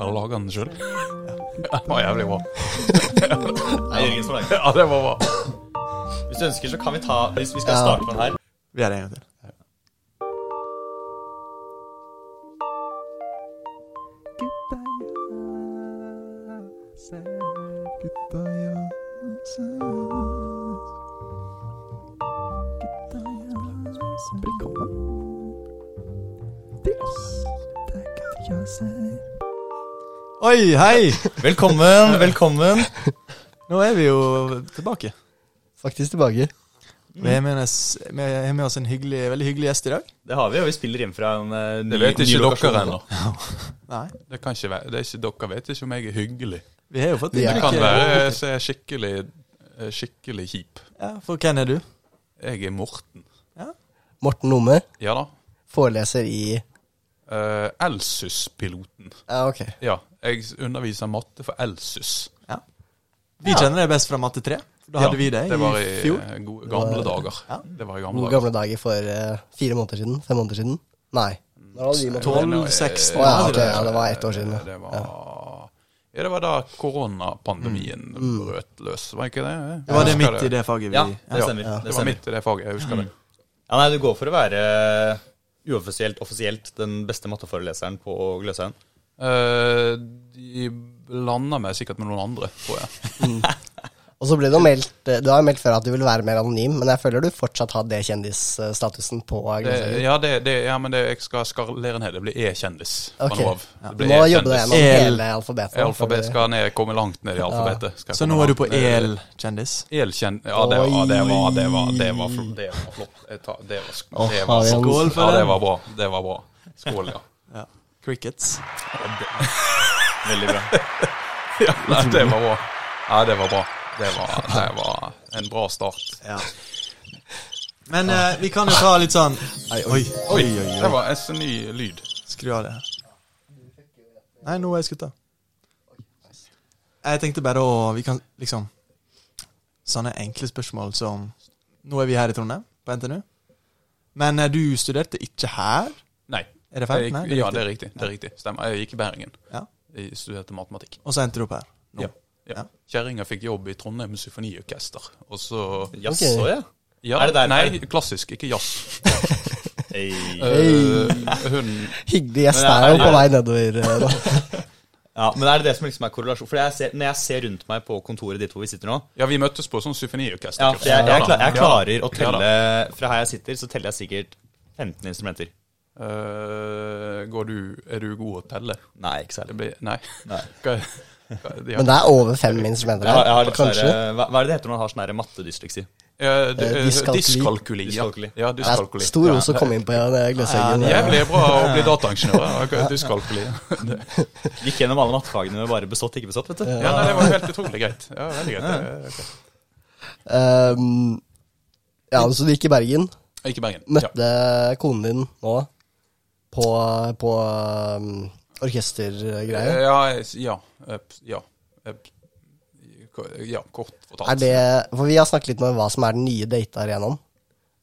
Har du laga den sjøl? Det var jævlig bra. Nei, Jørgen som lager. Ja, det var bra. Hvis du ønsker, så kan vi ta Hvis vi skal starte på den her Vi er det en gang til. Oi, hei! Velkommen, velkommen. Nå er vi jo tilbake. Faktisk tilbake. Vi har med oss, vi har med oss en hyggelig, veldig hyggelig gjest i dag. Det har vi, og vi spiller inn fra en ny ny, Det vet ikke dere ennå. Det kan ikke være, det er ikke, dere vet ikke om jeg er hyggelig. vi har jo fått Det kan være jeg er skikkelig, eh, skikkelig kjip. Ja, for hvem er du? Jeg er Morten. Morten Numme, Ja da. foreleser i Uh, Elsus-piloten. Ja, ok. Ja, jeg underviser matte for Elsus. Vi kjenner deg best fra matte 3. Da hadde Ja, vi det, det var i fjor. eh, gode, gamle dager. Ja. Det var i gamle dager. gamle dager for uh, fire måneder siden? Fem måneder siden? Nei. Når hadde vi matte? 12, Nå, eh, 16 ja, det. ja, det var ett år siden, ja. Det var, ja, det var da koronapandemien brøt løs, var ikke det? Det var det midt i det faget vi Ja, det stemmer. ja. Det Det var midt i det faget, jeg husker det. Ja, nei, du går for å være uoffisielt, offisielt den beste matteforeleseren på Gløshaugen. Eh, de blanda meg sikkert med noen andre, tror jeg. Og så ble det jo meldt eh, Du har meldt før at du ville være mer anonym, men jeg føler du fortsatt har det kjendisstatusen på Det, ja, det, det, ja, men det, jeg skal skalere ned. Det blir E-kjendis okay. Ok. nå jobber Du Det gjennom hele alfabetet. Alfabet skal ned, komme langt ned i alfabetet. Skal Så nå er du på el-kjendis? el-kjendis? Elkjent Ja, det var, det var, det var, det var, flott. Det var det var, det var, det var, en- Skål for ja, det var bra. Det var bra. Skål, ja. Ja. Crickets. Veldig bra. ja nei, det var bra. Ja, det var bra. Det var, det var en bra start. Ja. Men eh, vi kan jo ta litt sånn Oi, oi, oi. oi, Det var en ny lyd. Skru av det her. Nei, nå er jeg skutta. Jeg tenkte bare å Vi kan liksom Sånne enkle spørsmål som Nå er vi her i Trondheim, på NTNU. Men eh, du studerte ikke her? Nei. Er det feil? Gikk, Nei, det ja, det er riktig. Det er riktig. Stemmer. Jeg gikk i Bergen. Ja. Jeg studerte matematikk. Og så endte du opp her? Nå. Ja. ja. Ja. Kjerringa fikk jobb i Trondheim Symfoniorkester. Og så Jaså, ja. ja, Er det der- Nei, klassisk, ikke jazz. Hey. uh, hun Hyggelig gjest Men er jo på vei nedover da. nå. Ja, men er det det som liksom er korrelasjon? For jeg ser, når jeg ser rundt meg på kontoret ditt hvor vi sitter nå Ja, vi møttes på sånn symfoniorkester. Ja, for jeg, jeg, klar, jeg klarer å telle Fra her jeg sitter, så teller jeg sikkert 15 instrumenter. Eh, går du, er du god å telle? Nei, ikke særlig. blir Nei. Nei. Hva, hva, de har, Men det er over fem instrumenter her. litt Kanskje. sånn der, hva, hva er det det heter når man har sånn mattedysleksi? Ja, Eh, eh, dyskalkuli. Dyskalkuli. Ja, Dyskalkuli. ja dyskalkuli. stor ros å komme inn på Det Gløshaugen. Ja, Jævlig bra å bli dataingeniør. Dyskalkuli. Gikk gjennom alle mattefagene med bare bestått, ikke bestått, vet du. Ja, nei, det var helt utrolig greit. Ja, veldig greit. Det er. Um, ja, så du gikk i Bergen. Gikk i Bergen. Ja. Møtte konen din nå på, på um, orkestergreier? Ja, ja. eh, Ja. Eh, Ja, kort fortalt. Er det For vi har snakket litt om hva som er den nye datearenaen.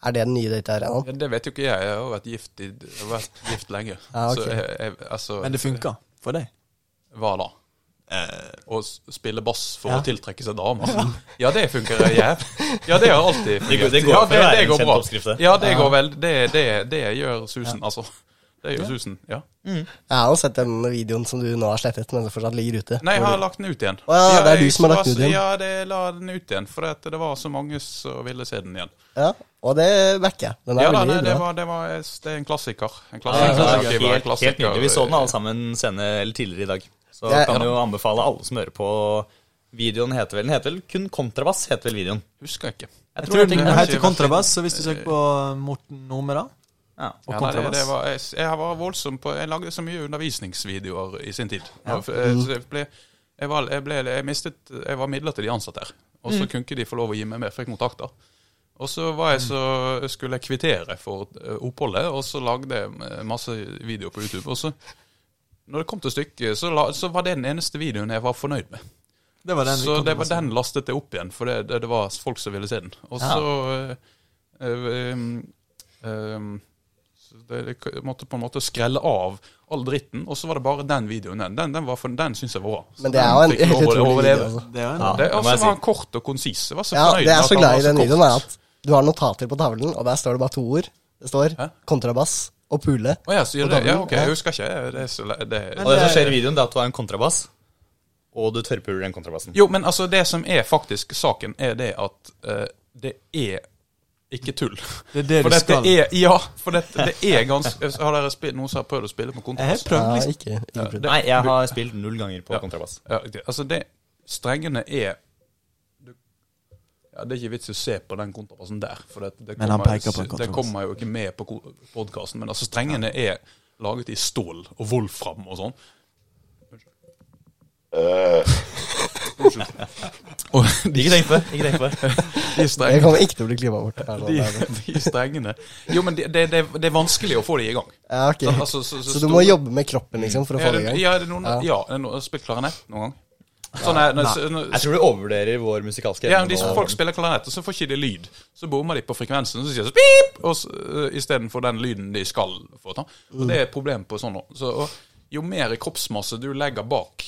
Er det den nye datearenaen? Ja, Det vet jo ikke jeg. Jeg har vært gift, i, jeg har vært gift lenge. Ja, okay. Så jeg, jeg, altså Men det funka for deg? Hva da? Å spille bass for Ja. å tiltrekke seg damer? Ja, det funker jævlig. Ja, det har alltid Det går- det går ja, det, det går bra. Ja, det går vel. Det, det, det gjør susen, altså. Det gjør susen, ja. Jeg har jo sett den videoen som du nå har slettet, men som fortsatt ligger ute. Nei, jeg har du- lagt den ut igjen. Å ja, det er du som har lagt den ut igjen. Ja, det la den ut igjen, for det, det var så mange som ville se den igjen. Ja, og det backer jeg. Den er Ja, da, nei, det, var, det, var, det er en klassiker. En Ja, ja, ja, helt, helt nydelig. Vi så den alle sammen scene eller tidligere i dag. Så Ja, kan ja. jo anbefale alle som hører på Videoen heter vel Den heter vel kun Kontrabass, heter vel videoen. Husker jeg ikke. Jeg tror tror den heter Kontrabass, så hvis du søker på Morten Nome, da Ja. Og Ja, det, det var, jeg, jeg var voldsom på Jeg lagde så mye undervisningsvideoer i sin tid. Ja. For, eh, så Jeg, ble, jeg, var, jeg, ble, jeg mistet Jeg var midlertidig ansatt her. Og så kunne ikke de få lov å gi meg mer, fikk kontakter. Og så var jeg så, skulle jeg kvittere for eh, oppholdet, og så lagde jeg masse videoer på YouTube. Og så, når det kom til stykket, så, la, så var det den eneste videoen jeg var fornøyd med. Det var den så det var den lastet jeg opp igjen, for det, det, det var folk som ville se den. Og Ja. så eh, øh, øh, um, Så det, det måtte på en måte skrelle av all dritten, og så var det bare den videoen. Den, den, den, for- den syns jeg var bra. Så Men det er jo en helt utrolig video. Altså. Det er en Ja. Det, det var han kort og konsis. Jeg var så Ja, fornøyd det jeg er så glad i den videoen, er at du har notater på tavlen, og der står det bare to ord. Det står Hæ? kontrabass og pule. Å ja, så det? Ja, ok, jeg husker ikke. Det er så, det, det, Og det som skjer i videoen, det er at du har en kontrabass, og du tørrpuler den kontrabassen. Jo, men altså, det som er faktisk saken, er det at uh, det er ikke tull. Det er det For du skal. er Ja, for dette, det er ganske Har dere spilt noen som har prøvd å spille på Jeg har prøvd, liksom. ikke, ikke prøvd. Nei, jeg har spilt null ganger på Ja. kontrabass. Ja, det, altså, det Strengene er du, Ja, Det er ikke vits i å se på den kontrabassen der. For det, det, Men han kommer, peker på en det kommer jo ikke med på podkasten. Men altså, strengene er laget i stål og wolfram og sånn. Unnskyld. de, Ikke tenk på det. Ikke tenk på det. de Jeg kommer ikke til å bli klima bort. de, de strengene Jo, men det, det, det, det er vanskelig å få de i gang. Ja, ok. Altså, så, Så du må jobbe med kroppen liksom for å få det i gang? ja, er det noen, Ja. ja. er det noen, spilt klarinett noen gang? Sånn er, når, når, Jeg tror du overvurderer vår musikalske ja, men de. Folk spiller klarinett, og så får ikke de lyd. Så bommer de på frekvensen, så sier de pip! Uh, Istedenfor den lyden de skal få. ta. Og Det er et problem på sånn. Så, og, jo mer kroppsmasse du legger bak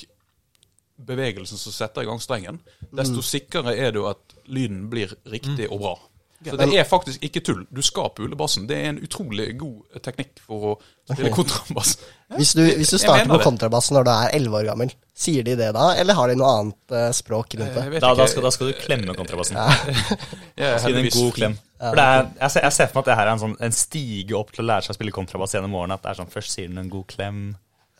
bevegelsen som setter i gang strengen, desto sikrere er du at lyden blir riktig og bra. Så det er faktisk ikke tull. Du skal pule bassen. Det er en utrolig god teknikk for å spille kontrabass. Hvis du, hvis du starter på kontrabassen kontrabass når du er 11 år gammel, sier de det da, eller har de noe annet eh, språk rundt det? Da, da, skal, da skal du klemme kontrabassen. Ja. er Gi den en god klem. For det er, jeg, ser, jeg ser for meg at det her er en, sånn, en stige opp til å lære seg å spille kontrabass gjennom årene. At det er sånn, Først sier den en god klem,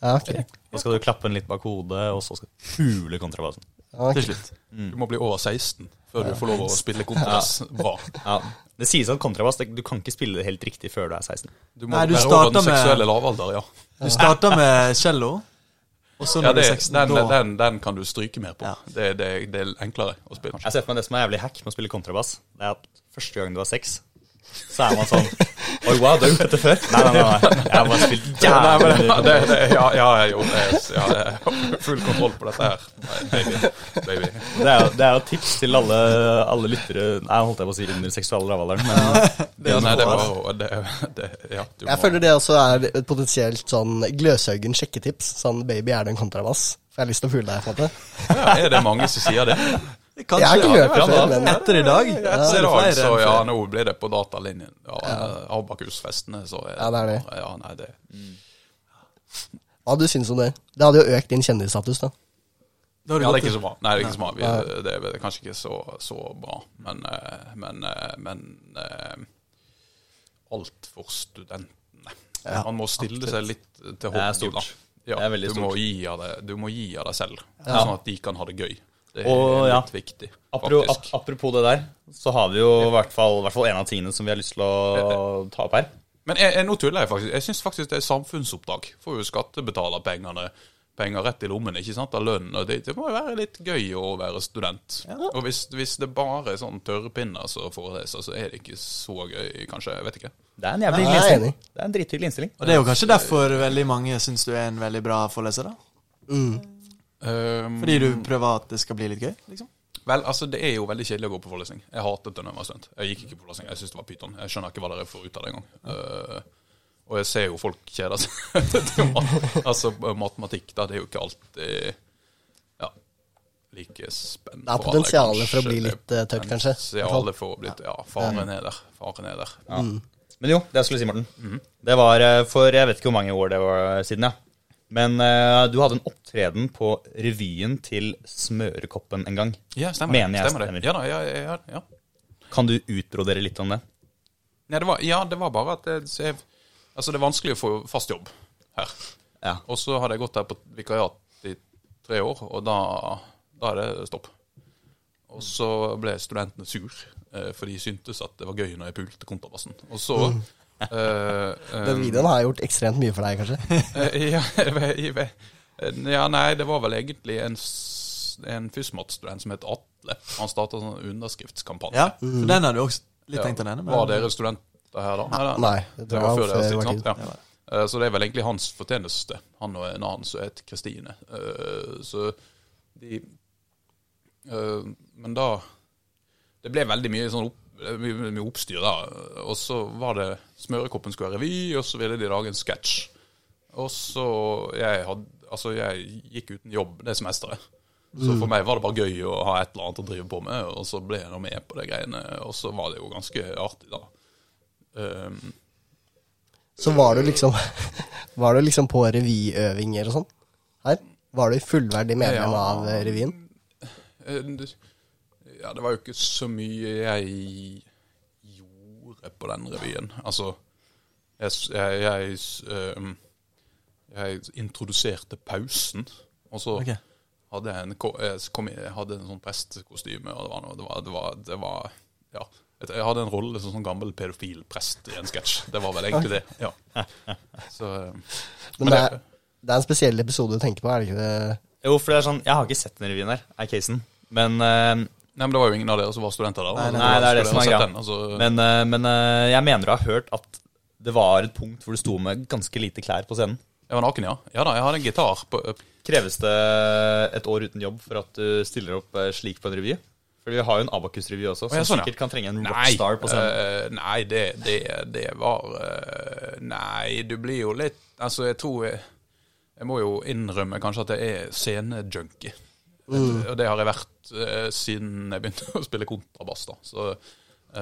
Ja, okay. Da skal du klappe den litt bak hodet, og så skal du pule kontrabassen. Okay. Til slutt. Du må bli over 16 før du får lov å spille kontrabass Ja. Ja. Det sies at kontrabass det, du kan ikke spille det helt riktig før du er 16. Du må Nei, du være over den den med- seksuelle lavalder, ja. Du starter med cello, og så ja det, 16, den, da den, den kan du stryke mer på. Ja. Det, det, det er enklere å spille. Jeg ser for meg det som er jævlig hack med å spille kontrabass. Det er at første gang du har sex, så er man sånn Oi, wow, du har gjort dette før? Nei, nei, nei. nei. Jeg har bare spilt jævlig ja, det, det, ja, ja, jeg, jo, det, er- ja, jeg har full kontroll på dette her. Baby. baby. Det er, det er jo tips til alle, alle lyttere Nei, holdt jeg på å si under seksuelle lavalderen, men Ja, nei, det var det, det, ja, du Jeg må- føler det også er et potensielt sånn Gløshaugen sjekketips. Sånn 'baby, er du en kontrabass?' For jeg har lyst til å pule deg, på en måte. ja, Er det mange som sier det? Kanskje Jeg har ikke hørt det ja, før, men Etter i dag Etter er i dag, så ja, nå blir det på datalinjen. Ja, Abakus-festene, så er Ja, det er det. Ja, nei, det Hva du syns om det? Det hadde jo økt din kjendisstatus, da. Det Ja, det er ikke så bra. Nei, det er ikke så bra. Vi, det er kanskje ikke så, så bra, men men, Men, eh, men eh, Altfor studentene. Ja, Man må stille seg litt til Det er stort. Ja, Det er veldig stort. gi av det, du må gi av deg selv, Ja. sånn at de kan ha det gøy. Det er Og, ja. litt viktig, faktisk. apropos det der, så har vi jo i hvert fall, hvert fall en av tingene som vi har lyst til å ta opp her. Men jeg, jeg, nå tuller jeg faktisk. Jeg syns faktisk det er samfunnsoppdrag. Får jo skattebetalerpengene penger rett i lommen ikke sant, av lønn. og Det, det må jo være litt gøy å være student. Og hvis, hvis det bare er sånn tørrpinner som foreleser, så er det ikke så gøy, kanskje. Jeg vet ikke. Det er en jævlig Ja, hyggelig er innstilling. Det er en drithyggelig innstilling. Og det er jo kanskje derfor veldig mange syns du er en veldig bra foreleser, da? Mm. Um, Fordi du prøver at det skal bli litt gøy? liksom? Vel, altså Det er jo veldig kjedelig å gå på forelesning. Jeg hatet det da jeg var student. Jeg gikk ikke på forelesning. Jeg syntes det var pyton. Jeg skjønner ikke hva dere får ut av det engang. Uh, og jeg ser jo folk kjeder seg. mat- altså matematikk, da. Det er jo ikke alltid ja, like spennende. Det er potensialet for å bli litt, uh, tørt, kanskje. Potensialet for å bli Ja, faren er der. Faren er der. Men jo, det jeg skulle si, Morten. Det var eh, for jeg vet ikke hvor mange år det var siden, ja. Men uh, du hadde en opptreden på revyen til Smørekoppen en gang. Ja, stemmer. Mener jeg stemmer stemmer. Ja da, ja, ja. Kan du utbrodere litt om det? Nei, det var, ja, det var bare at så jeg, Altså, det er vanskelig å få fast jobb her. Ja. Og så hadde jeg gått her på vikariat i tre år, og da, da er det stopp. Og så ble studentene sur, eh, for de syntes at det var gøy når jeg pulte kontrabassen. Og så Mm. Eh, eh, Den videoen har gjort ekstremt mye for deg, kanskje. eh, ja, jeg vet- ja, nei, det var vel egentlig en, en FysMat-student som het Atle. Han starta en sånn underskriftskampanje. Ja, for den har du også litt Ja. tenkt å nevne. Var dere studenter her da? Nei, Nei, det det tror var før deres tid, sant? Ja. Eh, Så det er vel egentlig hans fortjeneste. Han og en annen som het Kristine. Eh, Så de eh, Men da Det ble veldig mye sånn opp, mye, mye oppstyr da. Og så var det Smørekoppen skulle ha revy, og så ville de lage en sketsj. Og så jeg, hadde, altså jeg gikk uten jobb det semesteret. Så for meg var det bare gøy å ha et eller annet å drive på med, og så ble jeg nå med på de greiene. Og så var det jo ganske artig, da. Um, Så var du liksom Var du liksom på revyøvinger og sånn? Her? Var du fullverdig medlem Ja. av revyen? revyen? Ja, det var jo ikke så mye jeg gjorde på den revyen. Altså, jeg, jeg, jeg, ehm, jeg introduserte pausen, og så okay. hadde jeg en, jeg kom jeg hadde en sånn prestekostyme, og det var noe, det var, det var, det var ja. Jeg hadde en rolle som sånn gammel pedofil prest i en sketsj. Det var vel egentlig det, ja. Så, men, Men det er, det er en spesiell episode du tenker på, er det ikke det? Jo, for det er sånn Jeg har ikke sett den revyen her, er casen. Men, eh, Nei, men det var jo ingen av dere som var studenter da. Nei, nei, nei, det er det som er greia. altså. men, eh, men eh, jeg mener du har hørt at det var et punkt hvor du sto med ganske lite klær på scenen. Jeg var naken, ja. Ja da, jeg hadde en gitar. På, Kreves det et år uten jobb for at du stiller opp eh, slik på en revy? For vi har jo en Abakus-revy også, som ja, sånn, ja. sikkert kan trenge en Nei, rockstar på scenen. Uh, nei, det, det, det var uh, Nei, du blir jo litt Altså, jeg tror jeg, jeg må jo innrømme kanskje at jeg er scenejunkie. Og det har jeg vært eh, siden jeg begynte å spille kontrabass, da. Så eh,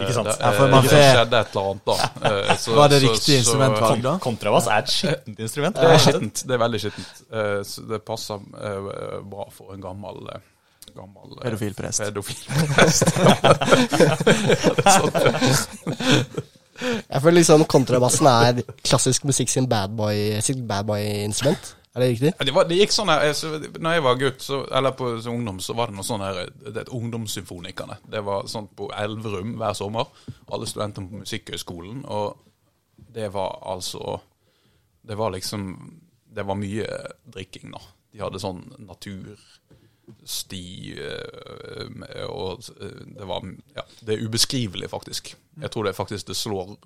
Ikke sant? Det, eh, man det skjedde et eller annet da. Eh, så- Var det riktig så- instrumentvalg da? Kontrabass er et skittent instrument. Det er skittent. Det er veldig skittent. Eh, så det passer eh, bra for en gammel eh, Gammel eh, Pedofil prest. pedofil prest. Jeg føler liksom kontrabassen er klassisk musikk sin badboy-instrument. badboy-instrument. Er det riktig? Det, var, det gikk sånn her jeg- så, Når jeg var gutt, så, eller på så ungdom, så var det noe sånn her Det er et Ungdomssymfonikerne. Det var sånn på Elverum hver sommer. Alle studentene på Musikkhøgskolen. Og det var altså Det var liksom Det var mye drikking, da. De hadde sånn natur sti Og eh, det var Ja, det er ubeskrivelig, faktisk. Jeg tror det faktisk det slår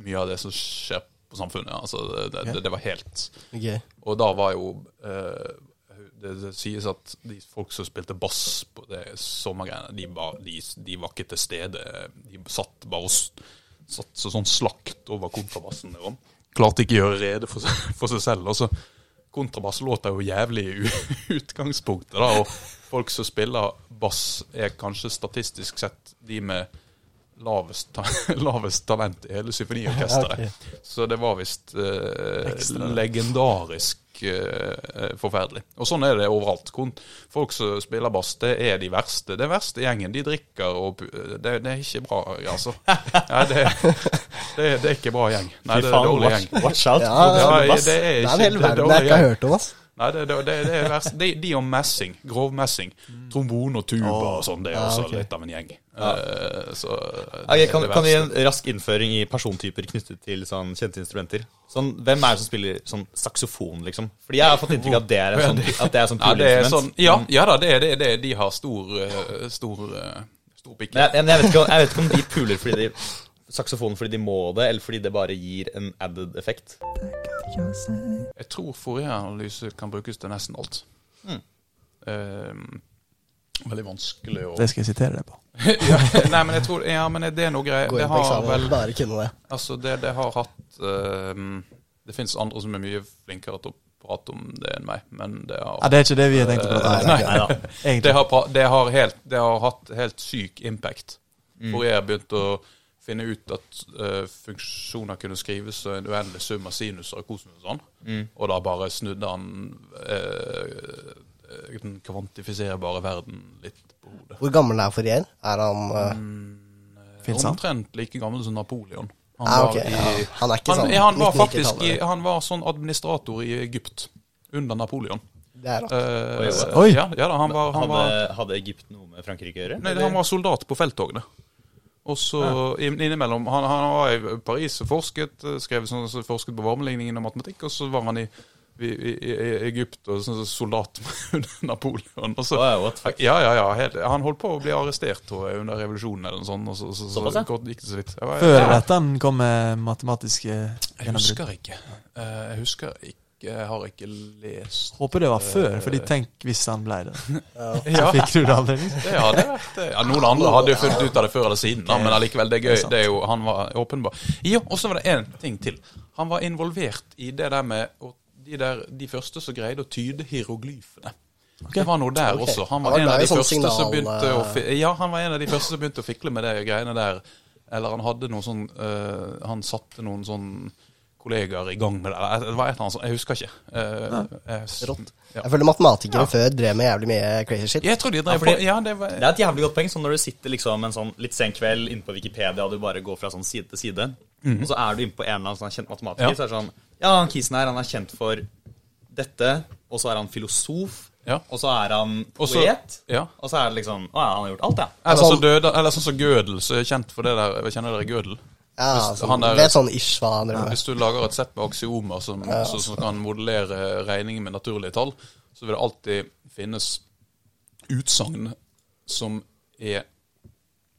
mye av det som skjer på samfunnet. Altså, det, det, det var helt okay. og da var jo eh, det, det sies at de folk som spilte bass på det sommergreiene, de, de, de var ikke til stede. De satt bare og satt så sånn slakt over kontrabassen. Der. klarte ikke å gjøre rede for, for seg selv. Og så Kontrabass låter jo jævlig i utgangspunktet, da. Og folk som spiller bass, er kanskje statistisk sett de med lavest, ta lavest talent i hele symfoniorkesteret. Så det var visst eh, legendarisk eh, forferdelig. Og sånn er det overalt. Folk som spiller bass, det er de verste. Det verste gjengen. De drikker og Det, det er ikke bra, altså. Nei, det, det, det er ikke bra gjeng. Nei, det er dårlig gjeng. watch out. Ja, ja, det er Det er ikke en det er verden dårlig jeg ikke har gjeng. hørt om. Nei, det, det, det, det er verst. De, de og messing. Grovmessing. Trombone og tuba og sånn. Det er Ja, også litt av en gjeng. Eh, så okay, kan, kan vi gi en rask innføring i persontyper knyttet til sånn kjente instrumenter? Sånn, hvem er det som spiller sånn saksofon, liksom? Fordi jeg har fått inntrykk av at det er, sånn, at det er sånn Ja, det er sånn, ja, ja da, det er det. det. De har stor, eh, stor, eh, stor pikk. Jeg, jeg, vet ikke, jeg vet ikke om de puler fordi de saksofonen fordi de må det, eller fordi det bare gir en added effekt. Jeg tror forrige analyse kan brukes til nesten alt. Mm. Eh, veldig vanskelig å Det skal jeg sitere deg på. ja, Nei, men jeg tror Ja, men det er noe greier. Det har vel bare kunne det. Altså, det, det har hatt uh, Det fins andre som er mye flinkere til å prate om det enn meg, men det har Ja, Det er ikke det vi har tenkt å prate om. Nei, nei Det har, det har, helt, det har hatt helt syk impact. Mm. Hvor jeg begynt å finne ut at uh, funksjoner kunne skrives en uendelig sum av sinuser og kosinus og sånn. Mm. Og da bare snudde han eh, den kvantifiserbare verden litt på hodet. Hvor gammel er Fourier? Er han uh, mm, han? Omtrent like gammel som Napoleon. Han ah, var i- ja. Han er ikke han, sånn han var faktisk i, han var sånn administrator i Egypt under Napoleon. Det er. Eh, Oi. Ja, ja da, han var, han Hadde, var hadde Egypt noe med Frankrike å gjøre? Nei, han var soldat på felttogene. Og så ja. innimellom han, han var i Paris og forsket, eh, skrev sånn, så forsket på varmeligningen og matematikk, og så var han i, i, i, i Egypt og sånn soldat under Napoleon. Og så, ja, ja, ja. Helt, han holdt på å bli arrestert tror jeg, under revolusjonen eller noe sånt. Og så, så, så, så ja. gikk det så vidt. Var, Før ja. dette han kom med matematiske jeg husker ikke. Eh, jeg husker ikke jeg har ikke lest Håper det var før, fordi tenk hvis han ble det. Så fikk du det aldri. det hadde vært. Ja, Noen andre hadde jo funnet ut av det før eller siden, da, men allikevel, det er gøy. Det er jo, han var åpenbar. Jo, og så var det én ting til. Han var involvert i det der med å- de, der, de første som greide å tyde hieroglyfene. Det var noe der okay. også. Han Han var var en av de sånn første som signal, begynte å eh. Ja, han var en av de første som begynte å fikle med de greiene der. Eller han hadde noe sånn uh, Han satte noen sånn kollegaer i gang med det. Det var et eller annet sånt. Jeg husker ikke. Uh, jeg- Rått. Ja. Jeg føler matematikere før drev med jævlig mye crazy shit. Jeg tror de drev fordi- på Ja, det var Det er et jævlig godt poeng. Sånn når du sitter liksom en sånn litt sen kveld inne på Wikipedia, og du bare går fra sånn side til side, og så er du inne på en eller annen sånn kjent matematiker, Ja. så er det sånn Ja, han kisen her, han er kjent for dette, og så er han filosof, Ja. og så er han poet, ja. og så er det liksom Å ja, han har gjort alt, ja. Eller, Altså- så døde, eller sånn som Gödel, så er kjent for det der Kjenner dere Gödel? Ja, Hvis sånn, han er- vet sånn ish hva han driver. Hvis du lager et sett med aksiomer som, Ja, som, som kan modellere regninger med naturlige tall, så vil det alltid finnes utsagn som er